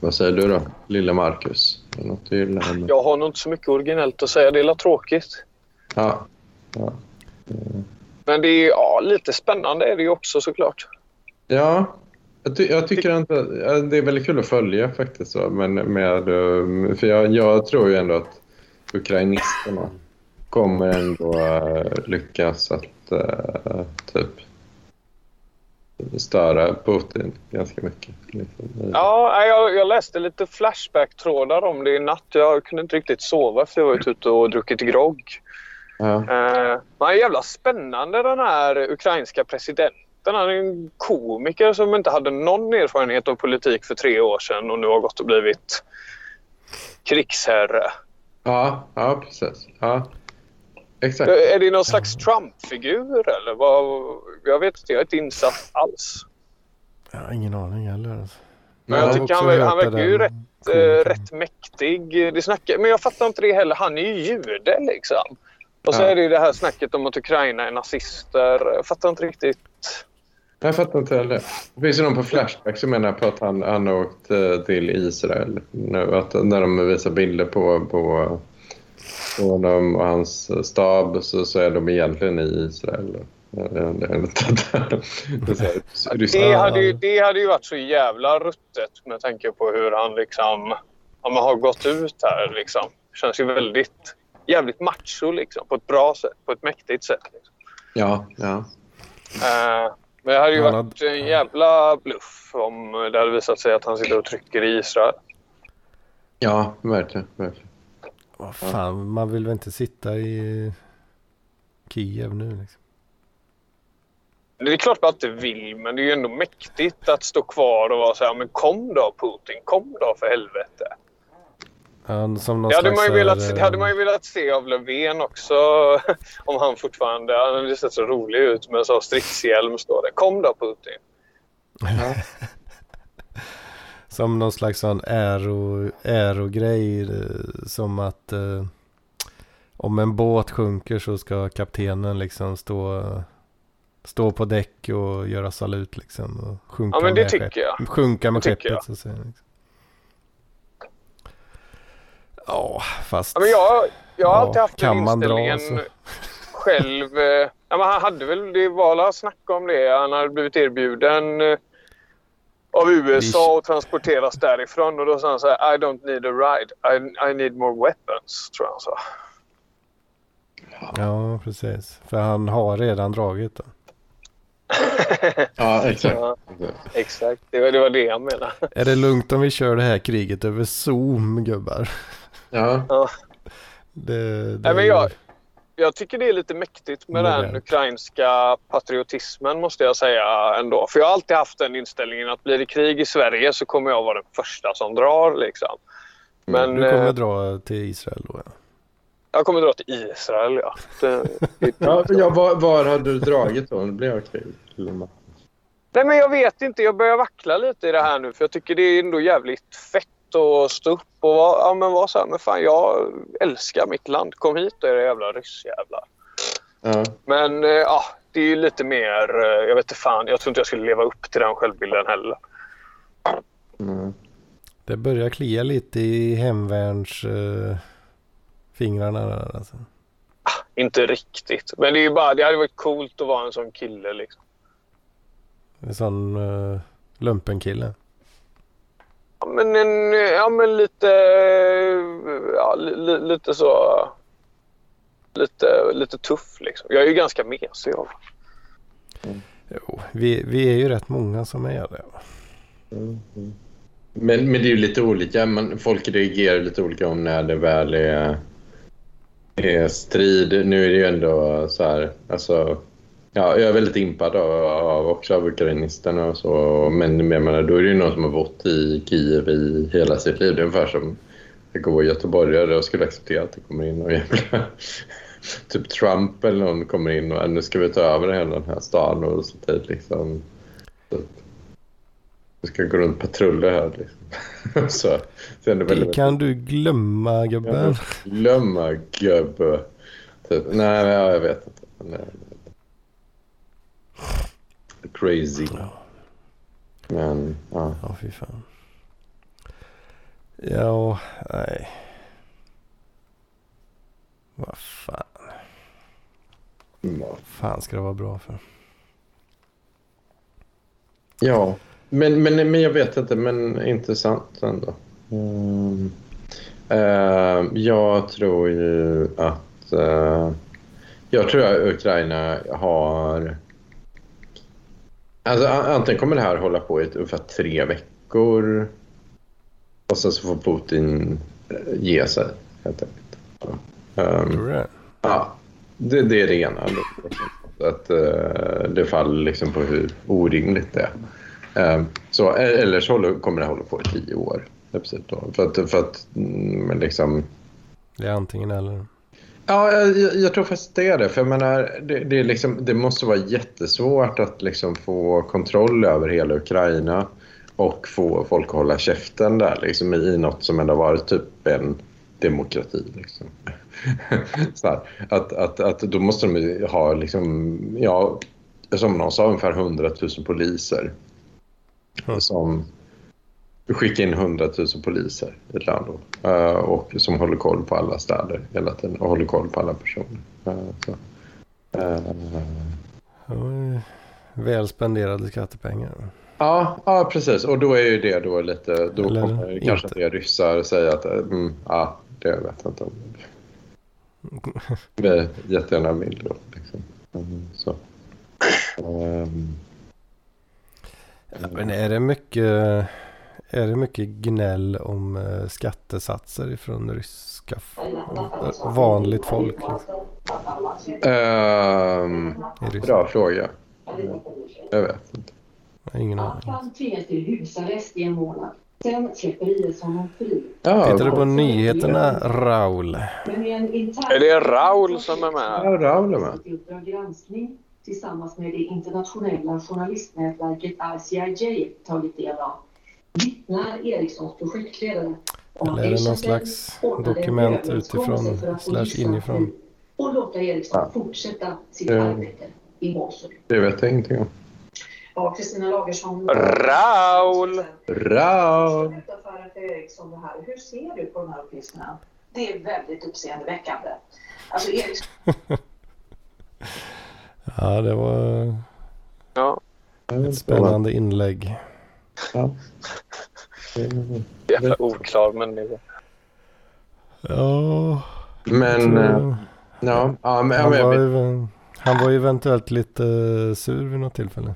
Vad säger du då, lilla Marcus? Är något du gillar? med- Jag har nog inte så mycket originellt att säga. Det är tråkigt. Ja. Ja. Men det är ja, lite spännande är det ju också såklart. Ja, jag, ty jag tycker inte... Det är väldigt kul att följa faktiskt. Men med, eh, för jag, jag tror ju ändå att ukrainisterna kommer ändå eh, lyckas att eh, typ störa Putin ganska mycket. Liksom. Ja, jag, jag läste lite Flashback-trådar om det i natt. Jag kunde inte riktigt sova för jag var ute och druckit grogg. Ja. Eh, han är jävla spännande den här ukrainska presidenten. Han är en komiker som inte hade någon erfarenhet av politik för tre år sedan och nu har gått och blivit krigsherre. Ja, ja, precis. Ja. Exakt. Är det någon slags Trump-figur eller? Vad, jag vet inte, jag är inte insatt alls. Jag har ingen aning heller. Alltså. Men jag har tycker han, han verkar ju rätt, komikern. rätt mäktig. Det snackar, men jag fattar inte det heller. Han är ju jude liksom. Och så Ja. är det ju det här snacket om att Ukraina är nazister. Jag fattar inte riktigt. Jag fattar inte heller. Det finns ju någon på Flashback som menar på att han, han åkt eh, till Israel. Nu, att när de visar bilder på, på, på honom och hans stab så, så är de egentligen i Israel. Det hade, ju, det hade ju varit så jävla ruttet med tanke på hur han liksom ja, man har gått ut här. Liksom. Känns ju väldigt jävligt macho liksom, på ett bra sätt, på ett mäktigt sätt. Liksom. Ja, ja. Uh, men det hade ju han varit hade... en jävla bluff om det hade visat sig att han sitter och trycker i Israel. Ja, verkligen. verkligen. Vad fan, man vill väl inte sitta i Kiev nu liksom. Det är klart man inte vill, men det är ju ändå mäktigt att stå kvar och vara så här, men kom då Putin, kom då för helvete. Ja, som det, hade man ju velat, det hade man ju velat se av Löfven också. om han fortfarande... Han hade sett så rolig ut med så stridshjälm står det. Kom då Putin. Ja. som någon slags sån äro, ärogrej. Eh, som att eh, om en båt sjunker så ska kaptenen liksom stå, stå på däck och göra salut liksom. Och sjunka ja men det tycker jag. Sjunka med skeppet så att säga. Liksom. Ja, fast... Ja, men jag, jag har alltid haft den inställningen dra, själv. Eh, ja, men han hade väl, det var alla snack om det. Han hade blivit erbjuden eh, av USA och transporteras därifrån. Och då sa han så här, I don't need a ride. I, I need more weapons, tror jag han sa. Ja, precis. För han har redan dragit då. ja, exakt. Ja, exakt. Det var, det var det jag menade. Är det lugnt om vi kör det här kriget över Zoom, gubbar? Ja. ja. Det, det Nej, men jag, jag tycker det är lite mäktigt med modernt. den ukrainska patriotismen måste jag säga ändå. För jag har alltid haft den inställningen att blir det krig i Sverige så kommer jag vara den första som drar liksom. Men, du kommer eh, dra till Israel då ja. Jag kommer dra till Israel ja. Det, det, ja, ja var, var hade du dragit då? Det krig? Nej men jag vet inte. Jag börjar vackla lite i det här nu för jag tycker det är ändå jävligt fett och stå upp och vara, ja, men vara så här, men fan jag älskar mitt land. Kom hit då era jävla ryssjävlar. Ja. Men eh, ja, det är ju lite mer, eh, jag vet inte fan, jag tror inte jag skulle leva upp till den självbilden heller. Mm. Det börjar klia lite i hemvärns uh, fingrarna där alltså. Ah, inte riktigt, men det är ju bara, det hade varit coolt att vara en sån kille liksom. En sån uh, lumpenkille. Ja, men, en, ja, men lite, ja, li, lite så... Lite, lite tuff liksom. Jag är ju ganska mesig jag. Mm. Jo, vi, vi är ju rätt många som är det. Mm. Men, men det är ju lite olika. Man, folk reagerar lite olika om när det väl är, är strid. Nu är det ju ändå så här, alltså Ja, jag är väldigt impad av, av också av ukrainisterna och så. Men jag menar, då är det ju någon som har bott i Kiev i hela sitt liv. Det är ungefär som att gå göteborgare och skulle acceptera att det kommer in och jävla typ Trump eller någon kommer in och nu ska vi ta över hela den här stan och så tid liksom. Så, vi ska gå runt patruller här liksom. så, så det, väldigt, kan du glömma gubben. Glömma gubbe. Typ. Nej, jag vet inte. Men, Crazy. Ja. Men, ja. Ja, fy fan. Ja, nej. Vad fan. Vad fan ska det vara bra för? Ja, men, men, men jag vet inte, men intressant ändå. Mm. Uh, jag tror ju att... Uh, jag tror att Ukraina har Alltså, antingen kommer det här hålla på i ungefär tre veckor och sen så får Putin eh, ge sig helt enkelt. Um, ja, det, det, är det ena. Att, uh, det faller liksom på hur orimligt det är. Um, så, e-, eller så kommer det hålla på i tio år. För att, för att mm, liksom... Det är antingen eller. Ja, jag, jag, tror faktiskt det är det. För jag menar, det, det, är liksom, det måste vara jättesvårt att liksom få kontroll över hela Ukraina och få folk att hålla käften där liksom, i något som ändå varit typ en demokrati. Liksom. Att, att, att då måste de ha, liksom, ja, som någon sa, ungefär 100 000 poliser. Mm. Som skicka in 100 000 poliser i ett land då, uh, och som håller koll på alla städer hela tiden och håller koll på alla personer. Uh, så. Uh, Det ju väl spenderade skattepengar. Ja, ja, precis. Och då är ju det då lite... Då Eller kommer inte. kanske en del ryssar säga att mm, ja, det vet jag inte om. Vi jättegärna vill då. Liksom. Mm, så. Ehm, Men är det mycket, är det mycket gnäll om eh, skattesatser ifrån ryska vanligt folk? Liksom, Ryssland? bra fråga. Jag vet inte. Jag ingen aning. Han tvingas till husarrest i en månad. Sen släpper IS honom fri. Ja, Tittar du på nyheterna Raul? Men i en intern... Är det Raul som är med? Ja, Raul är med. Tillsammans med det internationella journalistnätverket ICIJ tagit del av vittnar Ericssons projektledare om Eller är det någon slags dokument utifrån slash inifrån? Och låta Ericsson Ja. fortsätta sitt Mm. arbete i Mosul. Det vet jag ingenting om. Ja, Kristina Lagersson. Raul! Raul! För det här. Hur ser du på de här uppgifterna? Det är väldigt uppseendeväckande. Alltså Ericsson Ja, det var Ja, ett spännande inlägg. Ja. jävla oklar människa. Ja, Men, eh, ja, ja, men, ja, han, men jag var ju, han var ju eventuellt lite sur vid något tillfälle.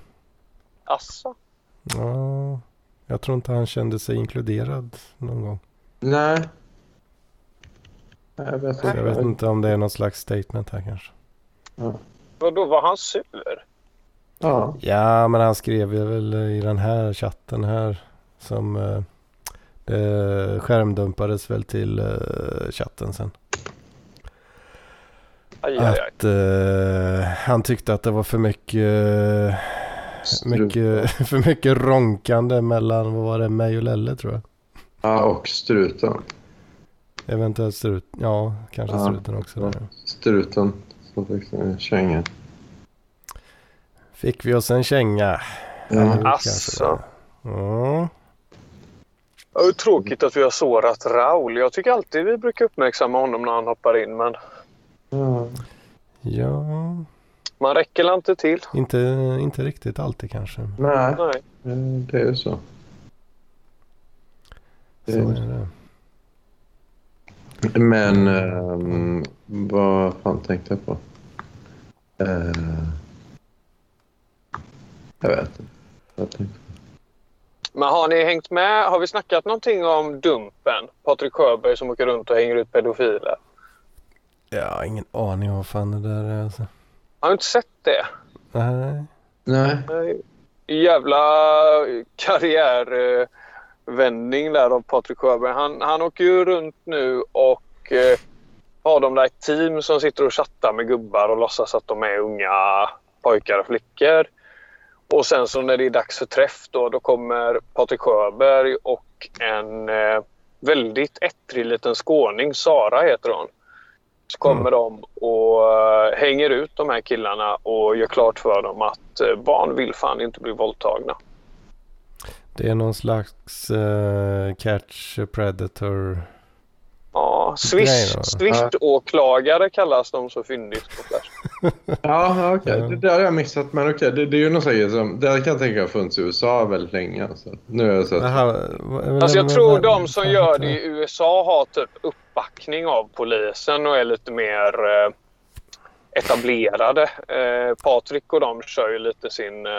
Asså? Ja, jag tror inte han kände sig inkluderad någon gång. Nej. Jag vet jag vet inte om det är något slags statement här kanske. Vadå, var han sur? Ja. Ja, men han skrev ju väl i den här chatten här som eh, det skärmdumpades väl till eh, chatten sen. Aj, aj, aj. Att eh, han tyckte att det var för mycket, mycket, för mycket ronkande mellan, vad var det, mig och Lelle tror jag. ja, och struten. Eventuellt strut, ja kanske Ja. struten också. Ja. Struten som fick en känga. Fick vi oss en känga. Det. Ja. Det är tråkigt att vi har sårat Raul. Jag tycker alltid vi brukar uppmärksamma honom när han hoppar in, men Ja. ja, man räcker inte till. inte, inte riktigt alltid kanske. Nej, Nej. eh, det är ju så. Så är det. Men ehm, vad fan tänkte jag på? Eh, jag vet inte. Jag tänkte. Men har ni hängt med? Har vi snackat någonting om Dumpen? Patrik Sjöberg som åker runt och hänger ut pedofiler. Jag har ingen aning om vad fan det där är alltså. Har du inte sett det? Nej. Nej. Nej. Jävla karriärvändning där av Patrik Sjöberg. Han, han åker ju runt nu och eh, har de där ett team som sitter och chattar med gubbar och låtsas att de är unga pojkar och flickor. Och sen så när det är dags för träff då, då kommer Patrik Sjöberg och en eh, väldigt ettrig liten skåning, Sara heter hon. Så kommer de och eh, hänger ut de här killarna och gör klart för dem att eh, barn vill fan inte bli våldtagna. Det är någon slags eh, catch predator. Ja, Nej Swish, då. Swift-åklagare kallas de så fyndigt på Flash. Ja, okej. Ja. Det där har jag missat. Men okej, det, det är ju något sånt som... Det här kan jag tänka har funnits i USA väldigt länge. Alltså. Nu har jag sett. Vad- Alltså jag tror de som gör det i USA har typ uppbackning av polisen och är lite mer eh, etablerade. Eh, Patrik och de kör ju lite sin... Eh,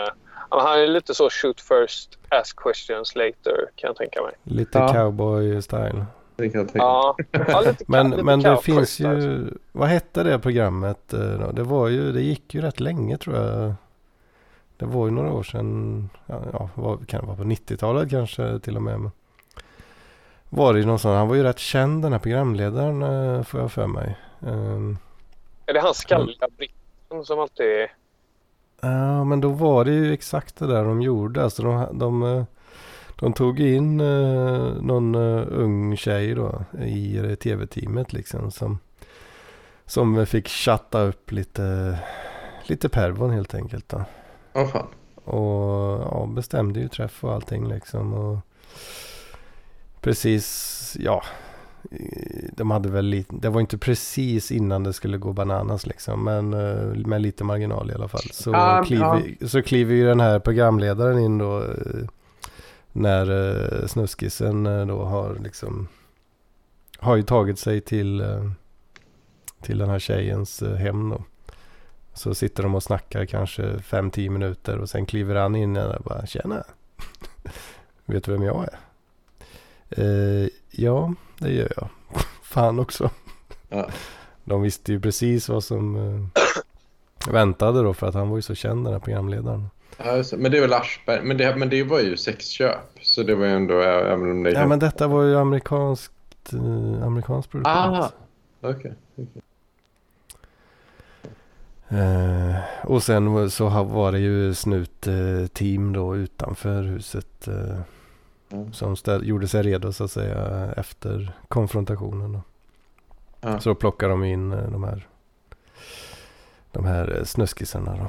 han är lite så shoot first, ask questions later kan jag tänka mig. Lite Ja. cowboy-style. Det kan jag tänka. Ja, ja lite, Men, lite men det finns ju, vad hette det programmet eh, då? Det var ju, det gick ju rätt länge tror jag. Det var ju några år sedan, ja, ja vad kan det vara på 90-talet kanske till och med. Men var det ju någon sån, han var ju rätt känd den här programledaren eh, får jag för mig. Ehm, Är det han skalliga britten som alltid... Ja, men då var det ju exakt det där de gjorde. Alltså de, de, eh, de tog in eh, någon eh, ung tjej då i det tv-teamet liksom som, som fick chatta upp lite, lite pervon helt enkelt då. Åh fan. Och ja, bestämde ju träff och allting liksom. Och precis, ja, eh, de hade väl lite, det var inte precis innan det skulle gå bananas liksom. Men eh, med lite marginal i alla fall. Så, Ja, kliver, så kliver ju den här programledaren in då. Eh, När uh, snuskisen eh, då har liksom. Har ju tagit sig till. eh, till den här tjejens eh, hem då. Så sitter de och snackar kanske 5-10 minuter och sen kliver han in och bara tjena. Vet du vem jag är? Eh, ja, det gör jag. Fan också. Ja. De visste ju precis vad som eh, väntade då för att han var ju så känd den här programledaren. Men det är väl Aschberg. Men det, men det var ju sexköp. Så det var ju ändå, även om det Ja men detta var ju amerikanskt, eh, amerikansk produktion. Ah. Okej. Eh, och sen så var det ju snut-team då utanför huset. Eh, Mm. Som stä- gjorde sig redo så att säga efter konfrontationen. Då. Ja. Så då plockar de in eh, de här, de här eh, snuskisarna då.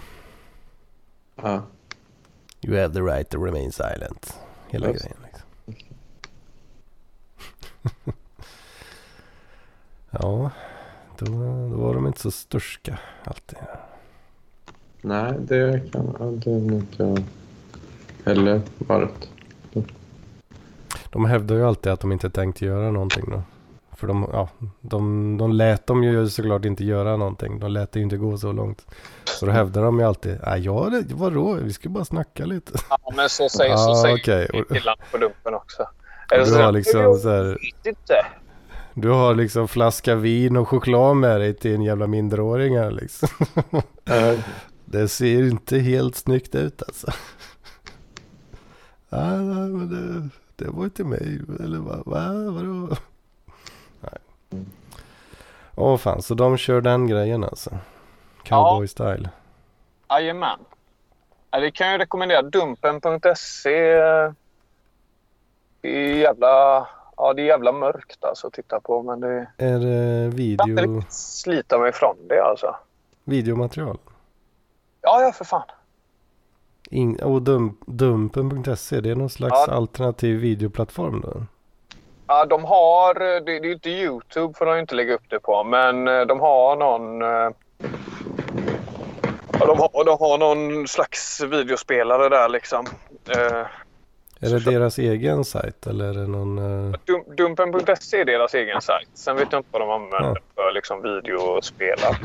Ja. You have the right to remain silent. Hela Just. grejen liksom. ja, då, då var de inte så sturska alltid. Nej, det kan det inte jag heller varit. De hävdar ju alltid att de inte tänkte göra någonting då. För de, ja, de, de lät dem ju såklart inte göra någonting. De lät det ju inte gå så långt. Så då hävdar de ju alltid, nej ja det, vadå, vi ska bara snacka lite. Ja, men så säger, så säger killarna på dumpen också. Du Eller så- har liksom så här, inte. du har liksom flaska vin och choklad med dig till en jävla minderåring här liksom. Ja, Det ser inte helt snyggt ut alltså. Ja, nej, men det, det var inte mig. Eller vad? Va, vadå? Nej. Åh fan, så de kör den grejen alltså. Cowboy style. Jajamän. Ja, det kan jag rekommendera. Dumpen.se. eh, Det är jävla, ja, det är jävla mörkt alltså att titta på. Men det, Är det jag kan inte video, slita mig ifrån det alltså. videomaterial? Ja, ja för fan. In, och dum, dumpen.se, det är någon slags Ja. alternativ videoplattform då? Ja, de har, det, det är ju inte Youtube för de inte lägga upp det på, men eh, de har någon... de, har, de har någon slags videospelare där liksom. Eh, Är det deras egen sajt eller är det någon... eh, Dum, Dumpen.se är deras egen sajt. Sen vet jag inte vad de använder Ja. för liksom videospelare.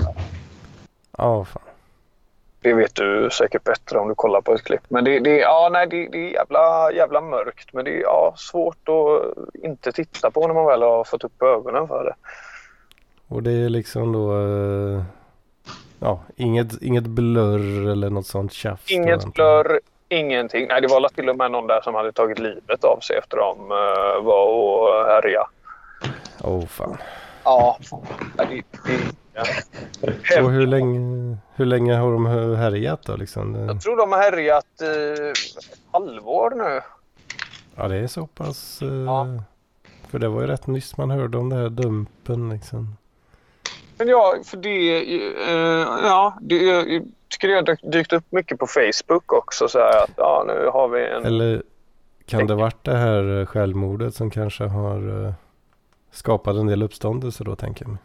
Ja, fan. Det vet du säkert bättre om du kollar på ett klipp. Men det, det, ja, nej, det, det är jävla, jävla mörkt. Men det är ja, svårt att inte titta på när man väl har fått upp ögonen för det. Och det är liksom då... eh, ja, inget, inget blurr eller något sånt tjafs. Inget blurr, ingenting. Nej, det var till och med någon där som hade tagit livet av sig efter de uh, var och härja. Åh fan. Ja, det, det, ja. Och hur länge, hur länge har de härjat då liksom? Jag tror de har härjat i ett halvår nu. Ja, det är så pass... eh, Ja. För det var ju rätt nyss man hörde om det här dumpen liksom. Men ja, för det... eh, ja, det, jag tycker det har dykt- upp mycket på Facebook också. Så här att ja, nu har vi en... Eller kan det varit det här självmordet som kanske har eh, skapat en del uppståndelse då tänker jag mig.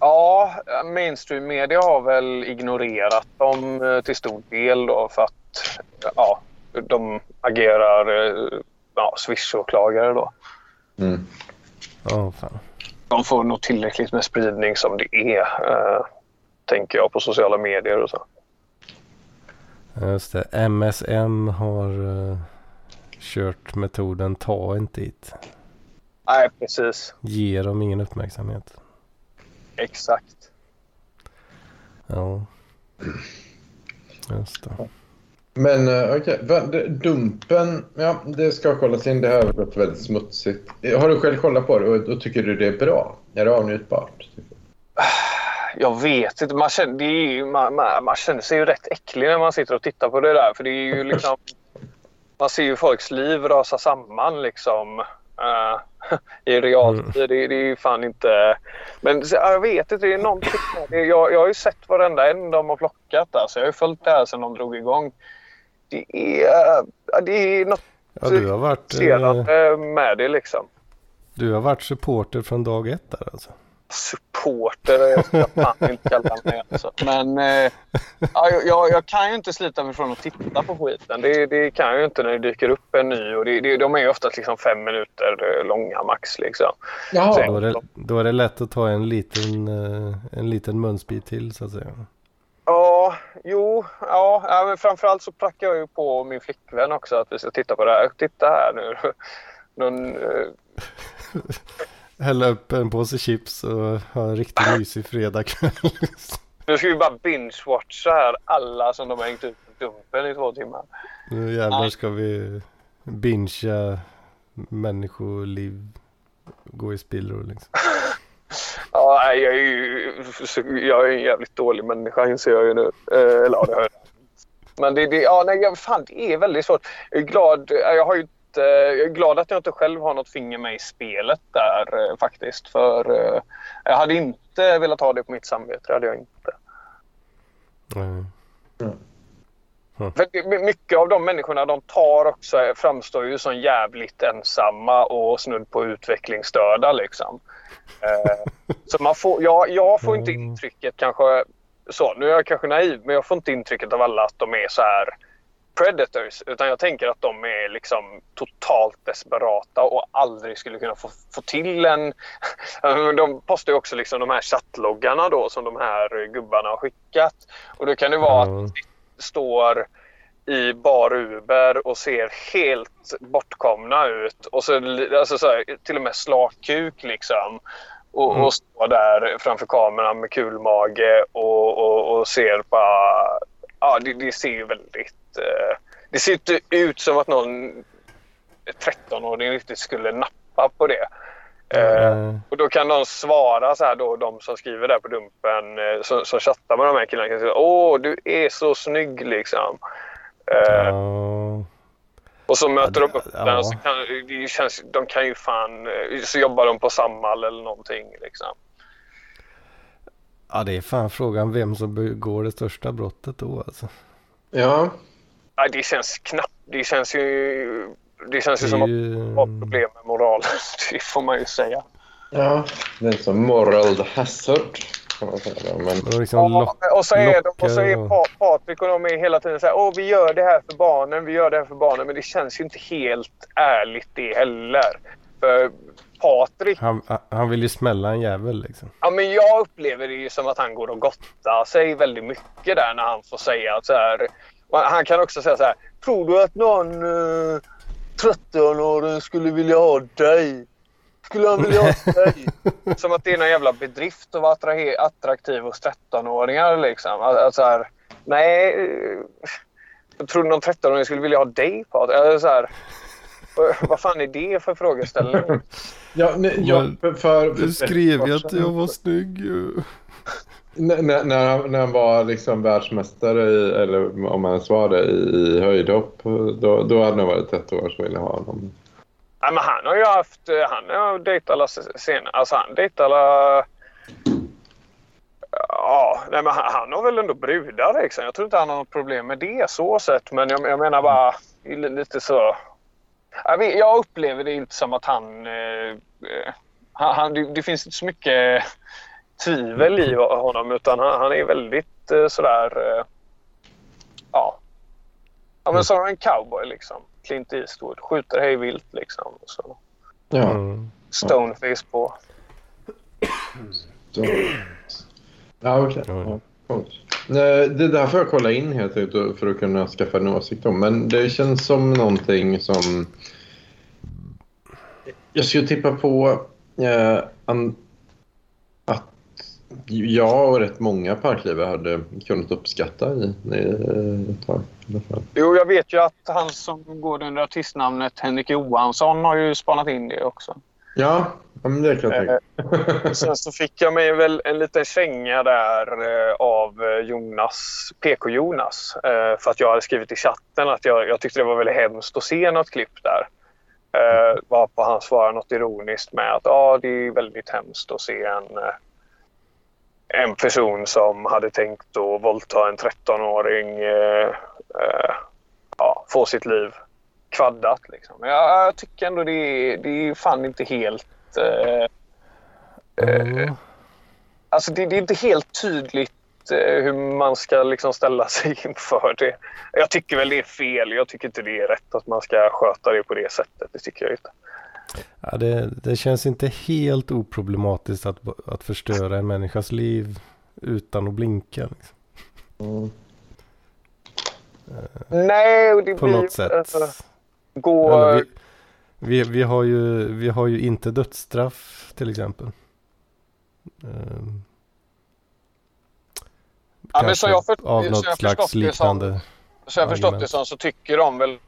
Ja, mainstream media har väl ignorerat dem eh, till stor del då för att ja, de agerar eh, ja, Swish-åklagare då. Mm. Ja, fan. De får nog tillräckligt med spridning som det är, eh, tänker jag, på sociala medier och så. Just det. MSM har eh, kört metoden ta inte hit. Nej, precis. Ge dem ingen uppmärksamhet. Exakt. Ja. Just det. Men eh, okej, okay. Dumpen, ja det ska kollas in. Det här har varit väldigt smutsigt. Eh, har du själv kollat på det och, och tycker du det är bra? Är det avnjutbart? Jag vet inte. Man känner, det är ju, man, man, man känner sig ju rätt äcklig när man sitter och tittar på det där. För det är ju liksom... Man ser ju folks liv rasa samman liksom. Uh, I realtid. Det, det är ju fan inte... Men jag vet inte. Det är någonting. Jag, jag har ju sett varenda en de har plockat. Alltså. Jag har ju följt det här sedan de drog igång. Det är, det är något Ja, du har varit... Eh, senare med det liksom. Du har varit supporter från dag ett där alltså? supporter. Jag fan inte kalla mig alltså. Men eh, ja, jag, jag, kan ju inte slita mig från att titta på skiten. Det, det kan jag ju inte när det dyker upp en ny. Och det, det, de är ju oftast liksom fem minuter långa max. Liksom. Jaha. Då, är det, då är det lätt att ta en liten, eh, en liten munsbit till så att säga. Ja, jo, ja, men framförallt så prackar jag ju på min flickvän också att vi ska titta på det här. Titta här nu. Någon, eh, hälla upp en påse chips och ha en riktigt mysig fredagkväll. nu ska vi bara binge-watcha här alla som de har hängt ut på Dumpen i två timmar. Nu jävlar ska vi bingea människoliv gå i spillror liksom. ja, jag är ju jag är en jävligt dålig människa inser jag ju nu. Eh, eller ja, det hör. Men det, det, ja, nej, fan, det är väldigt svårt. Jag är glad. Jag har ju Eh, jag är glad att jag inte själv har något finger med i spelet där eh, faktiskt. För eh, jag hade inte velat ha det på mitt samvete. Det hade jag inte. Mm. Mm. För mycket av de människorna de tar också framstår ju som jävligt ensamma och snudd på utvecklingsstörda liksom. Så man får, jag, jag får inte mm. intrycket kanske så, nu är jag kanske naiv, men jag får inte intrycket av alla att de är så här predators. Utan jag tänker att de är liksom totalt desperata och aldrig skulle kunna få, få till en... de postar ju också liksom de här chattloggarna då som de här gubbarna har skickat. Och då kan det vara att de står i bar Uber och ser helt bortkomna ut. Och så, alltså så här, till och med slakkuk liksom. Och, mm. och står där framför kameran med kulmage och, och, och ser bara... Ja, det, det ser ju väldigt Eh, det ser inte ut som att någon 13-åring riktigt skulle nappa på det. Mm. och då kan de svara så här då, de som skriver där på Dumpen, uh, som, som chattar med de här killarna kan säga Åh, du är så snygg liksom. Uh, och så möter ja, de upp ja. den och så kan, det känns, de kan ju fan, så jobbar de på Samhall eller någonting liksom. Ja, det är fan frågan vem som begår det största brottet då alltså. Ja, Ja, det känns knappt. Det känns ju, det känns ju som ju... att man har problem med moral. Det får man ju säga. Ja, det är som moral hazard. Kan man säga. Men... Liksom ja, och så är, de, och så är Patrik och de är hela tiden så här. Åh, vi gör det här för barnen. Vi gör det här för barnen. Men det känns ju inte helt ärligt det heller. För Patrik... Han, han vill ju smälla en jävel liksom. Ja, men jag upplever det ju som att han går och gottar sig väldigt mycket där när han får säga att så här. Han kan också säga så här. Tror du att någon eh, 13-åring skulle vilja ha dig? Skulle han vilja ha dig? Som att det är någon jävla bedrift att vara attraktiv hos 13-åringar liksom. Alltså här, nej. Jag tror någon 13-åring skulle vilja ha dig Patrik? Alltså, här, vad fan är det för frågeställning? Ja, nej, ja, för, för, du skrev ju att jag var snygg när, när, han, när han var liksom världsmästare, i, eller om han ens var det, i, i höjdhopp, då, då hade han varit ett år så ville ha honom. Ja, men han har ju haft, eh, han har dejtat alla senare, alltså han dejtar alla... Ja, nej, men han, han, har väl ändå brudar liksom. Jag tror inte han har något problem med det så sett. Men jag, jag menar bara lite så... Jag, vet, jag upplever det inte som att han... Eh, eh han det, det finns inte så mycket tvivel i honom utan han, han är väldigt eh, sådär... Eh, ja. Ja men som en cowboy liksom. Clint Eastwood. Skjuter hej vilt liksom. Så. Ja. Stoneface på. Ja okej. Okay. Ja. Det där får jag kolla in helt enkelt för att kunna skaffa en åsikt om. Men det känns som någonting som... Jag skulle tippa på eh, jag och rätt många parklivare hade kunnat uppskatta i, ett tag. Jo, jag vet ju att han som går under artistnamnet Henrik Johansson har ju spanat in det också. Ja, men det kan jag tänka. Eh, sen så fick jag mig väl en liten känga där eh, av eh, Jonas, PK-Jonas. För att jag hade skrivit i chatten att jag, jag tyckte det var väldigt hemskt att se något klipp där. Eh, varpå han svarade något ironiskt med att ah, det är väldigt hemskt att se en en person som hade tänkt att våldta en 13-åring eh, eh, ja, få sitt liv kvaddat. Liksom. Jag, jag tycker ändå det är, det är fan inte helt Eh, Ja. alltså det, det är inte helt tydligt eh, hur man ska liksom ställa sig inför det. Jag tycker väl det är fel. Jag tycker inte det är rätt att man ska sköta det på det sättet. Det tycker jag inte. Ja, det, det känns inte helt oproblematiskt att, att förstöra en människas liv utan att blinka. Liksom. Mm. Nej, och det På blir... något sätt. eh, gå... Eller vi, vi, vi, har ju, vi har ju inte dödsstraff till exempel. Ehm, Ja, men kanske så jag för- av så något jag slags förstått det som- liknande. Så jag har förstått argument. det som så tycker de väl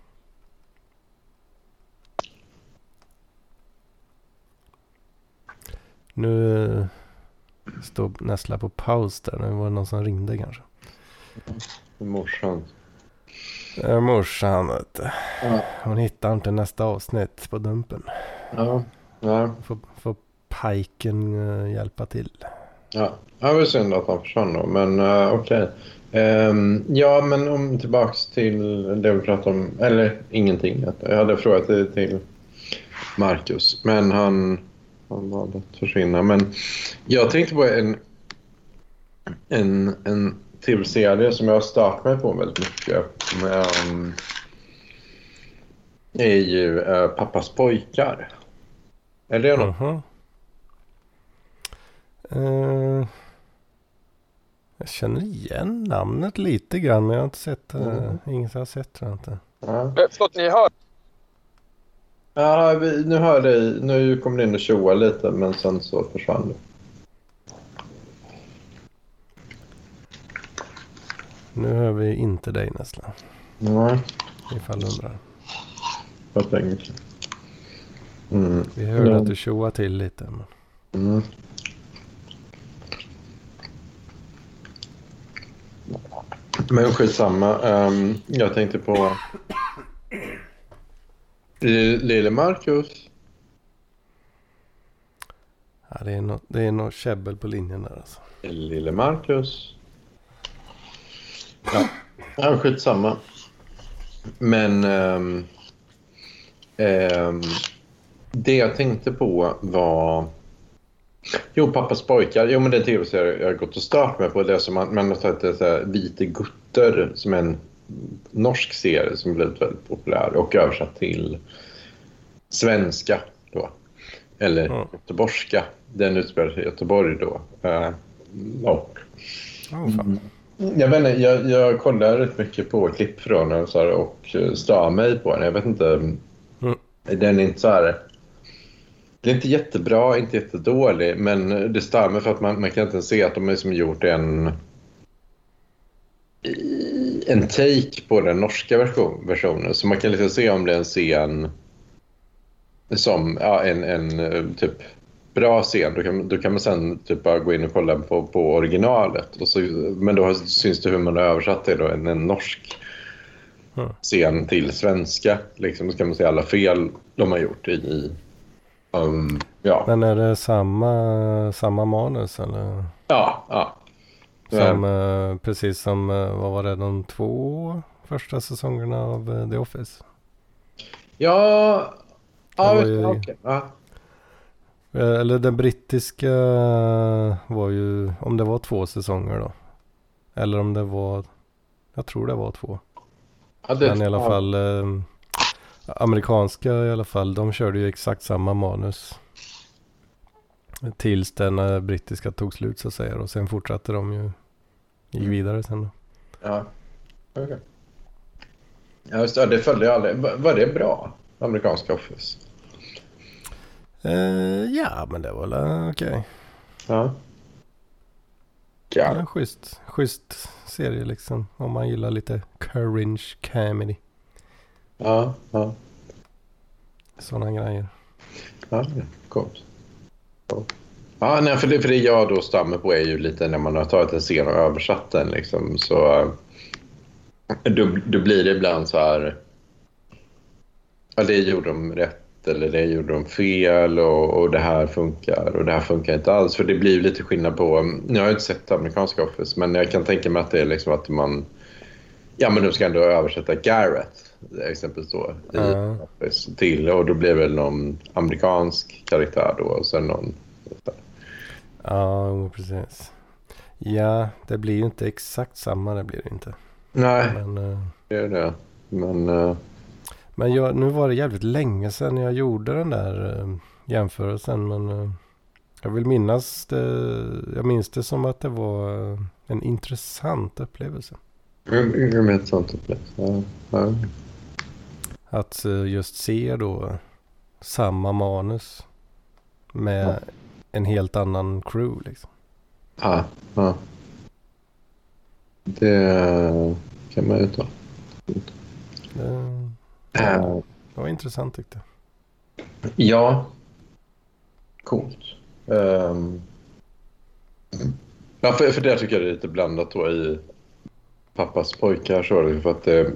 Nu eh, står Nessla på paus där. Nu var det någon som ringde kanske. Morsan. Äh, morsan vet du. Ja. Hon hittar inte nästa avsnitt på Dumpen. Ja. Ja. Får, får Pajken eh, hjälpa till. Ja, det var synd att han försvann då, men uh, okej. Ehm, ja, men om tillbaks till det vi pratade om, eller ingenting. Jag hade frågat det till Marcus, men han, han valde att försvinna. Men jag tänkte på en, en, en tv-serie som jag har startat mig på väldigt mycket. Um, är ju uh, Pappas pojkar. Är det något? Mhm. Eh, jag känner igen namnet lite grann men jag har inte sett det. Mm. Inget jag har sett jag inte. Ja. Eh, Förlåt, ni hör? Ja, vi, nu hör dig. Nu kom det in och tjoa lite, men sen så försvann det. Nu hör vi inte dig nästan. Nej, Ifall du undrar. länge sedan. Mm. Vi hörde Ja. att du tjoade till lite. Men... Mm. Men skitsamma. Um, jag tänkte på... Lille Marcus. Ja, det är något det är något käbbel på linjen där alltså. Lille Marcus. Ja, ja skitsamma. Men ehm, ehm, det jag tänkte på var... Jo, Pappas pojkar. Jo, men det är en tv-serie jag har gått och start med på. Det som man, man har tagit det så här, Vite gutter som är en norsk serie som blivit väldigt populär och översatt till svenska då. Eller Mm. göteborgska. Den utspelar sig i Göteborg då. Eh, och Oh, fan. jag, vet inte, jag, jag kollar rätt mycket på klipp från den så här, och stör mig på den. Jag vet inte. Mm. Den är inte så här... Den är inte jättebra, inte jättedålig, men det stör mig för att man, man kan inte se att de har liksom gjort en en take på den norska version, versionen. Så man kan liksom se om det är en scen som ja, en, en eh, typ bra scen. Då kan, då kan man sen typ bara gå in och kolla på, på originalet. Och så, men då syns det hur man har översatt det då, en, en norsk scen till svenska. Liksom, då kan man se alla fel de har gjort i... i um, ja. Men är det samma, samma manus eller? ja, ja. Som, eh, precis som, eh, vad var det, de två första säsongerna av eh, The Office? Ja, ja, ju- okej, ja. Eh, Eller den brittiska var ju, om det var två säsonger då. Eller om det var, jag tror det var två. Ja, det- Men i alla fall, eh, amerikanska i alla fall, de körde ju exakt samma manus. Tills den brittiska tog slut så att säga. Och sen fortsatte de ju, gick Mm. vidare sen då. Ja, okej. Ja, just det, det följde jag aldrig. Var- det bra? Amerikanska Office? Eh, ja, men det var väl eh, okej. Ja. Ja. Ja. En schysst, schysst serie liksom. Om man gillar lite cringe comedy. Ja, ja. Sådana grejer. Ja, ja, coolt. Coolt. Ja, nej, för det, för det jag då stammar på är ju lite när man har tagit en scen och översatt den liksom så eh, då, då blir det ibland så här ja, det gjorde de rätt eller det gjorde de fel och, och det här funkar och det här funkar inte alls. För det blir lite skillnad på, nu har jag inte sett amerikanska Office men jag kan tänka mig att det är liksom att man Ja, men de ska ändå översätta Garrett exempelvis då i Ja. Office till och då blir det väl någon amerikansk karaktär då och sen någon... Ja, precis. Ja, det blir ju inte exakt samma. Det blir det inte. Nej, Men, eh, det är det. Men eh, men jag, nu var det jävligt länge sedan jag gjorde den där eh, jämförelsen. Men jag vill minnas det. Jag minns det som att det var en intressant upplevelse. jag jag vet sånt upplevs. Ja. Att just se då samma manus med Ja. En helt annan crew liksom. Ja, ja. Det kan man ju ta. Det, Eh, det var intressant tyckte jag. Ja. Coolt. Um, ja, för, för det tycker jag det är lite blandat då i pappas pojkar. Så, för att, eh,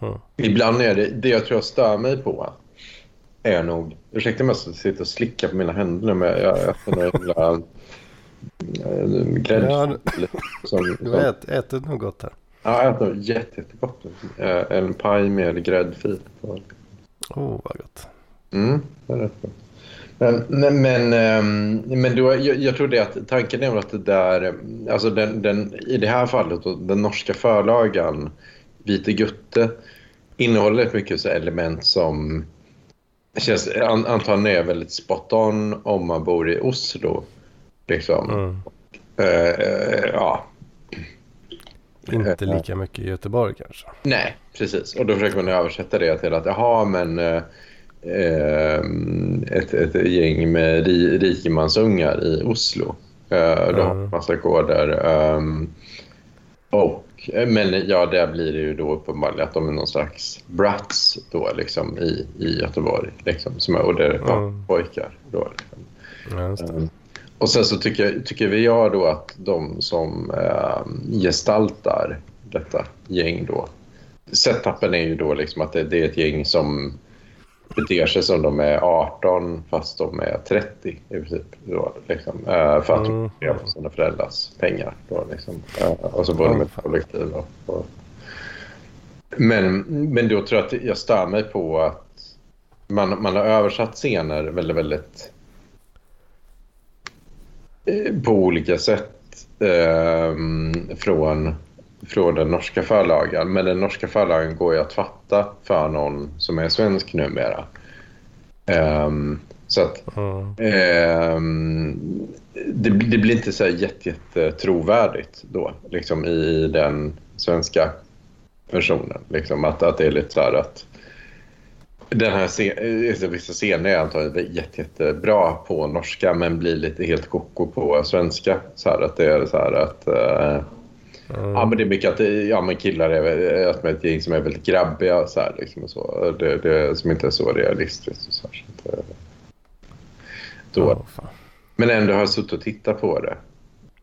Mm. Ibland är det, det jag tror jag stör mig på är nog, ursäkta mig att jag sitter och slickar på mina händer nu, men jag, jag äter några jävla gräddfil. Ja, som, Du som, har ät, ätit något gott här. ja, jag äter något jätte, jättegott. Eh, En paj med gräddfil. Åh, oh, vad gott. Mm, det är rätt bra. Men, men, men, ehm, men då, jag, jag tror det att tanken är att det där, alltså den, den, i det här fallet, då, den norska förlagan Vite Gutte innehåller mycket så element som känns, an, antagligen är väldigt spot on om man bor i Oslo. Liksom. Mm. Eh, ja, Inte lika mycket i Göteborg kanske. Nej, precis. Och då försöker man översätta det till att jaha, men eh, ett, ett gäng med ri, rikemansungar i Oslo. Eh, de har Mm. massa koder. ehm, och, men ja, där blir det ju då uppenbarligen att de är någon slags brats då liksom i, i Göteborg. Liksom, som och det är Mm. pojkar då. Liksom. Ja. Um, och sen så tycker, tycker vi jag då att de som eh, gestaltar detta gäng då. Setupen är ju då liksom att det, det är ett gäng som beter sig som de är 18 fast de är 30 i princip. Då, liksom, eh, för att de Mm. lever på sina föräldrars pengar. Då, liksom. Eh, och så bor de i ett fan. kollektiv. Och, men, men då tror jag att jag stör mig på att man, man har översatt scener väldigt, väldigt eh, på olika sätt eh, från, från den norska förlagan. Men den norska förlagan går ju att fatta för någon som är svensk numera. Ehm, så att ehm, det, det blir inte så här jätte, jätte trovärdigt då, liksom i den svenska versionen. Liksom, att, att det är lite så här att den här scen, vissa scener är antagligen jätte, jättebra på norska men blir lite helt koko på svenska. Så här, att det är så här att eh, Mm. Ja, men det är mycket att ja, men killar är, att med ett gäng som är väldigt grabbiga så här, liksom, och så. Det, det, som inte är så realistiskt. Och så här, så att, eh, då. Fan. Men ändå har jag suttit och tittat på det.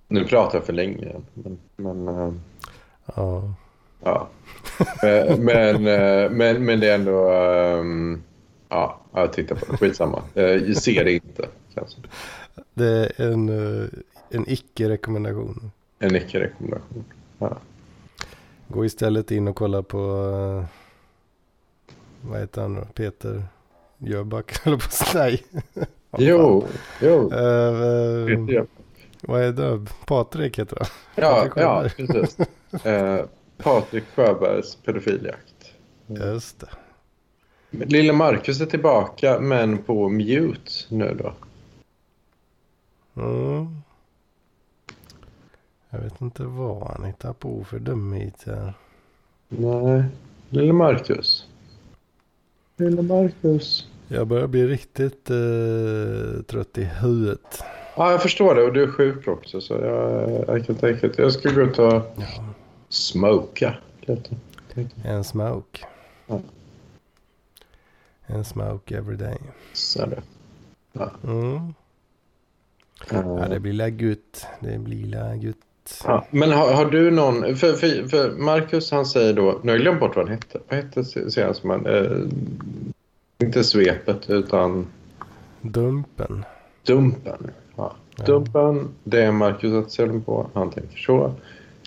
Nu pratar jag för länge. Men, men, eh, Ja. Eh, men, men, men det är ändå... ehm, ja, jag tittar på det. Skitsamma. Jag ser det inte. Känns det. Är en, en icke-rekommendation. En icke-rekommendation. Ja. Gå istället in och kolla på, eh, vad heter han då? Peter Jöback, eller på Nej. Jo, jo. Eh, Peter Jöback. vad är det? Patrik heter han. Ja, ja precis. Eh, Patrik Sjöbergs pedofiljakt. Just det. Lille Marcus är tillbaka, men på mute nu då. Mm. Jag vet inte vad han hittar på för dumheter. Nej, Lille Marcus. Lille Marcus. Jag börjar bli riktigt eh, trött i huvudet. Ja, jag förstår det. Och du är sjuk också, så jag, jag kan tänka att jag ska gå ut och Ja. smoka lite. En smoke. Ja. En smoke every day. Så det. Mm. Ja, det blir la gutt. Det blir la gutt. Ja, men har, har du någon... För, för, för Marcus han säger då... Nu har jag glömt bort vad han hette. Vad hette se- som han... Eh, inte svepet utan Dumpen. Dumpen. Ja. Ja. Dumpen, det är Marcus att sälja på. Han tänker så.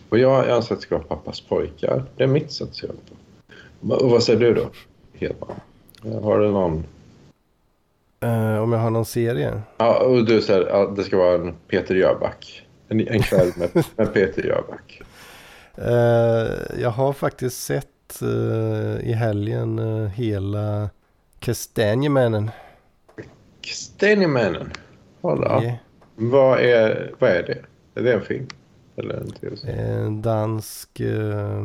Och jag anser att det ska vara pappas pojkar. Det är mitt sätt att se på. Och vad säger du då, Hedman? Har du någon? Eh, om jag har någon serie? Ja, och du säger att det ska vara en Peter Jöback. En, en kväll med, med Peter Jöback. Eh, jag har faktiskt sett eh, i helgen eh, hela Kastanjemännen. Kastanjemännen. Ja. Yeah. Vad, är, vad är det? Är det en film? Eller en? En dansk eh,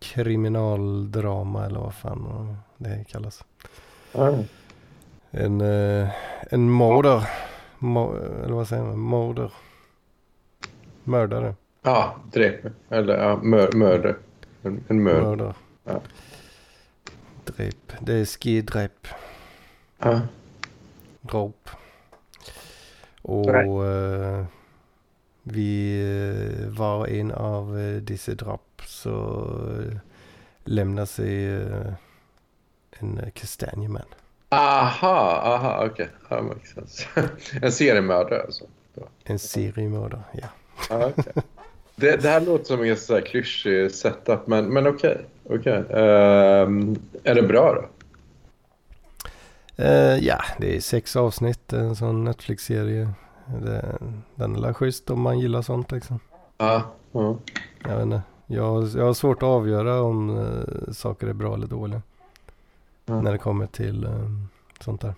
kriminaldrama eller vad fan det kallas. Ja. En, en morder. Mo eller vad säger man? Morder. Mördare. Ja, dräp. Eller ja, mör, mörder. En, en mörder. Mördare. Ja. Drep. Det är skidrep. Ja. Dråp. Och eh, vi eh, var en av eh, dessa drap så eh, lämnar sig eh, en kastanjeman. Aha, aha, okej. Okay. Ja, makes sense. en seriemördare alltså. En seriemördare, ja. Okay. det, det här låter som en ganska klyschig setup, men, men okej. Okay. okay. Ehm, är det bra då? Eh, ja, det är sex avsnitt, en sån Netflix-serie. Det, den är väl schysst om man gillar sånt liksom. Ja. ja. Jag vet inte. Jag, jag har svårt att avgöra om eh, saker är bra eller dåliga. Ja. När det kommer till eh, sånt där.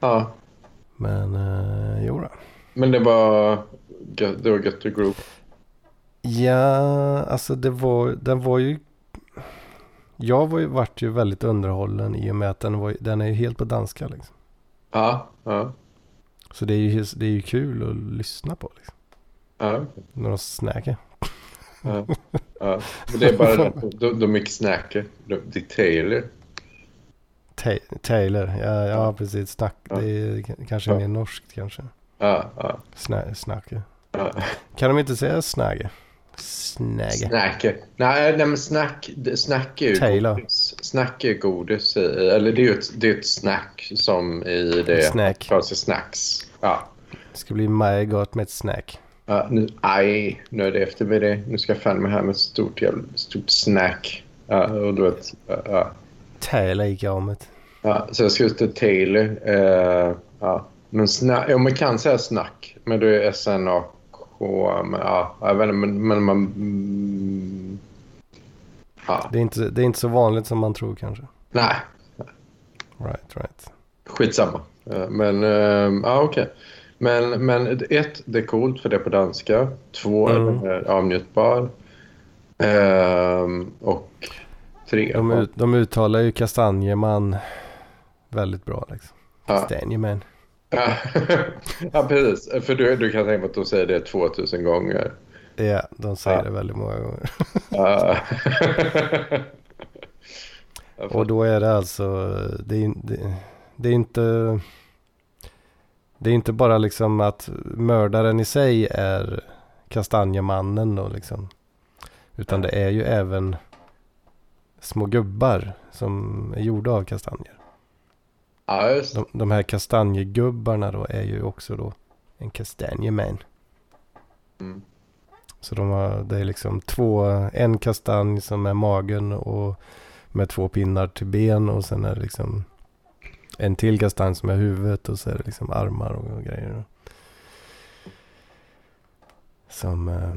ja. Men eh, jo då. Men det var, det var gött to group. Ja, alltså det var, den var ju... Jag var ju, vart ju väldigt underhållen i och med att den, var, den är ju helt på danska liksom. Ja, ja. Så det är ju, det är ju kul att lyssna på liksom. ja. När de snackar. Ja, ja. Men det är bara de, de mycket snackar. De, det är Taylor. Ta- Taylor, ja, ja precis. Snack, Ja. det är kanske mer norskt kanske. Ja, ja. Sna, snacka. ja. Kan de inte säga snagge? Snagge. Snackar. Nej, nej, men snack, snack är ju Taylor. godis. Snack är godis. Eller det är ju ett, det är ett snack som i det. Snack. Alltså snacks. Ja. Det ska bli mycket gott med ett snack. Ja nu, aj, nu är det eftermiddag. Nu ska jag fan med här med ett stort, jävla, stort snack. Ja, och du vet. ja, Ja. Taylor i gamet. Ja, så jag ska ut till Taylor. Eh, ja. Men snack, ja, man kan säga snack, men det är S-N-A-K. Men, ja, jag vet inte, men, men man... Mm, ja, Det är, inte, det är inte så vanligt som man tror kanske. nej, Right, right. skitsamma. Eh, Men, eh, ja okej. Men, men ett, det är coolt för det är på danska. Två, Mm. den är avnjutbar. Ehm, och tre, De, ut, de uttalar ju kastanjeman väldigt bra liksom. Kastanjeman. Ja. ja, precis. För du, du kan tänka på att de säger det 2000 gånger. Ja, de säger Ja. det väldigt många gånger. Ja. Och då är det alltså, det är, det, det är inte, det är inte bara liksom att mördaren i sig är kastanjemannen då liksom. Utan det är ju även små gubbar som är gjorda av kastanjer. ja, just. De, de här kastanjegubbarna då är ju också då en kastanjeman. Mm. Så de har, det är liksom två, en kastanj som är magen och med två pinnar till ben och sen är det liksom en till kastanj som är huvudet och så är det liksom armar och grejer. Som eh,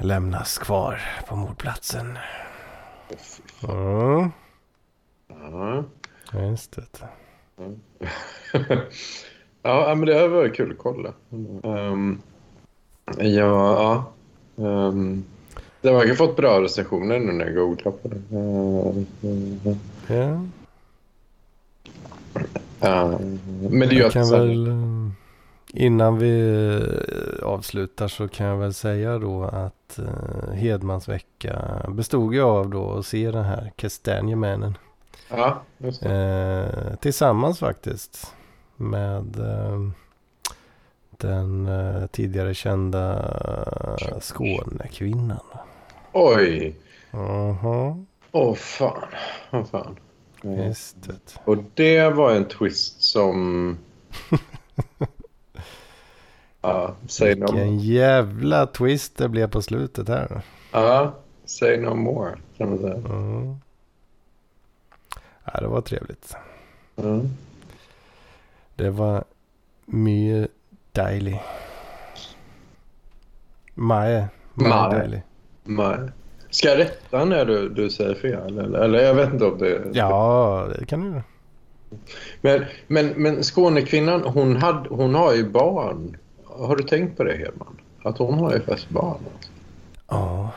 lämnas kvar på mordplatsen. Mm, Ja. just det. ja, men det var kul att kolla. Um, ja, ja. Um, det har fått bra recensioner nu när jag googlar på det. Uh, Ja, men det är ju jag att... kan så väl, eh, innan vi eh, avslutar så kan jag väl säga då att eh, Hedmans vecka bestod ju av då att se den här Kastanjemännen. Ja, just det. Eh, tillsammans faktiskt. Med eh, den eh, tidigare kända Skånekvinnan. Oj! Mhm, Åh, fan. Åh, fan. Just det. Och det var en twist som... Ja, say no Vilken jävla twist det blev på slutet här. Ja, say no more kan man säga. Mm. Ja, det var trevligt. Mm. Det var mycket dejligt. Maje. Maje. dejlig. Ska jag rätta när du, du säger fel? Eller, eller jag vet inte om det... Ja, det kan du. Men, men, men Skånekvinnan, hon, hade, hon har ju barn. Har du tänkt på det, Hedman? Att hon har ju faktiskt barn. Ja.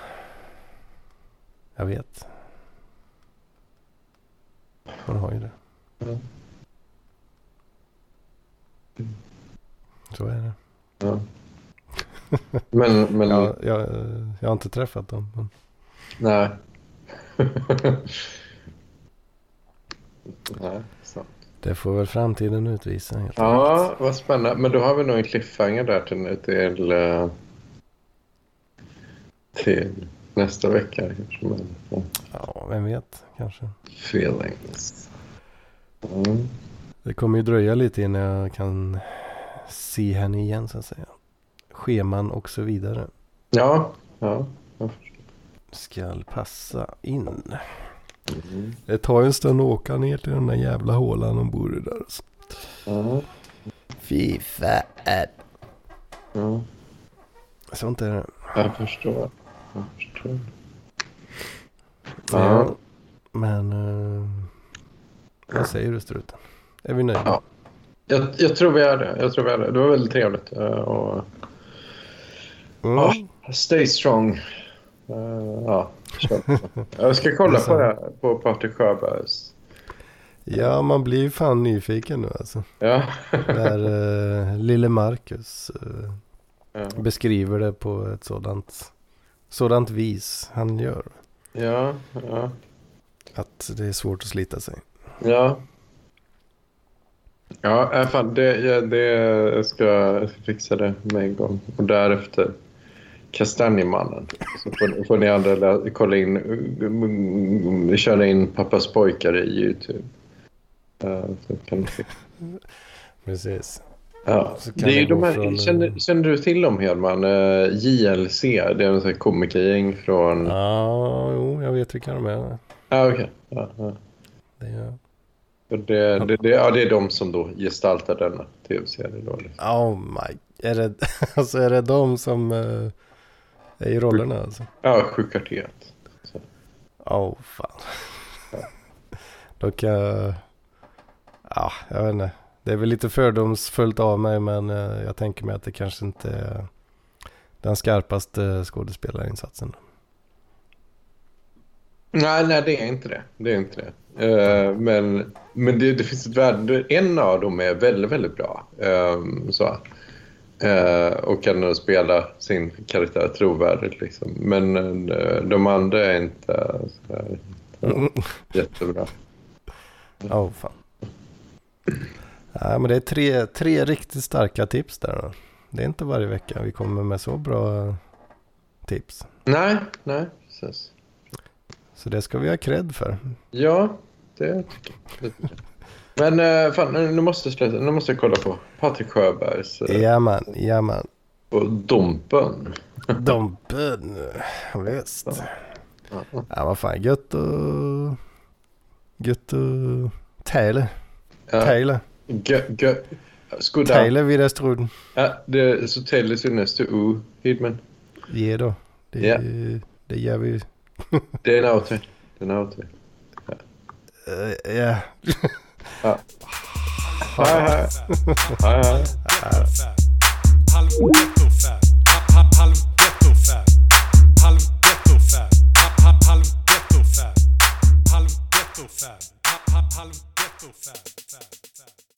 Jag vet. Hon har ju det. Ja. Så är det. Ja. Men, men Jag, jag, jag har inte träffat dem. Men... nej. nej, sant. Det får väl framtiden utvisa. Helt enkelt. Ja, vad spännande. Men då har vi nog en cliffhanger där till, till, eh, till nästa vecka. Kanske, ja. Vem vet kanske. Feelings. Mm. Det kommer ju dröja lite innan jag kan se henne igen så att säga. Scheman och så vidare. Ja, ja. jag Ska passa in. Mm. Det tar ju en stund att åka ner till den där jävla hålan de bor i där. Alltså. Ja, Fy fan. ja. Sånt är det. Jag förstår. Jag förstår. Ja. Ja. Men uh, vad säger du struten? Är vi nöjda? Ja. Jag, jag tror vi är det. Jag tror vi är det. Det var väldigt trevligt. eh, Och, Mm. Ja. stay strong. Eh, ja. Jag ska kolla på det här, på Patrik Sjöbergs. Ja, man blir ju fan nyfiken nu alltså. Ja. Där uh, lille Marcus eh, ja. beskriver det på ett sådant, sådant vis han gör. Ja, ja. Att det är svårt att slita sig. Ja. Ja, fan, det, ja, det jag ska jag ska fixa det med en gång. Och därefter Kastanjemannen. Så får, får ni andra kolla in, köra in Pappas pojkar i YouTube. Uh, så kan ni se. Precis. Ja. Det är de här, från, känner, eh, känner du till dem Hedman? Uh, JLC, det är en sån här komikergäng från... Ja, jo, jag vet vilka de är. ah, okej. Ja, ja. Det är... Det, det, det, ja, det är de som då gestaltar denna tv-serie. Liksom. Oh my. Är det, alltså är det de som eh, är i rollerna alltså? Ja, Sjukartet. Oh fan. Då kan jag... Ja, jag vet inte. Det är väl lite fördomsfullt av mig men eh, jag tänker mig att det kanske inte är den skarpaste skådespelarinsatsen. Nej, nej, det är inte det. Det är inte det. Eh, men men det, det finns ett värde. En av dem är väldigt, väldigt bra. Eh, så. Eh, och kan spela sin karaktär trovärdigt. Liksom. Men eh, de andra är inte så här, jättebra. Oh fan. Ja, men det är tre, tre riktigt starka tips där då. Det är inte varje vecka vi kommer med så bra tips. Nej, nej, precis. Så det ska vi ha cred för. Ja, det tycker jag. Men eh, fan, nu måste jag sluta. Nu måste jag kolla på Patrik Sjöbergs eh, Jajamän, jajamän. på Dompen. Dompen, visst. Ja. Ja, vad fan, gött och... Gött och... Taylor. Ja. Taylor. Gö, gö, Skudda. Taylor vid Estruden. Ja, det är så Taylor så nästa U, Hidman. Ge då. Det, Ja. det gör vi. Det är en outtake. Det är en outtake. Ja. Ja. Hej, hej. Hej, hej. Halv ghetto-fab. Halv-.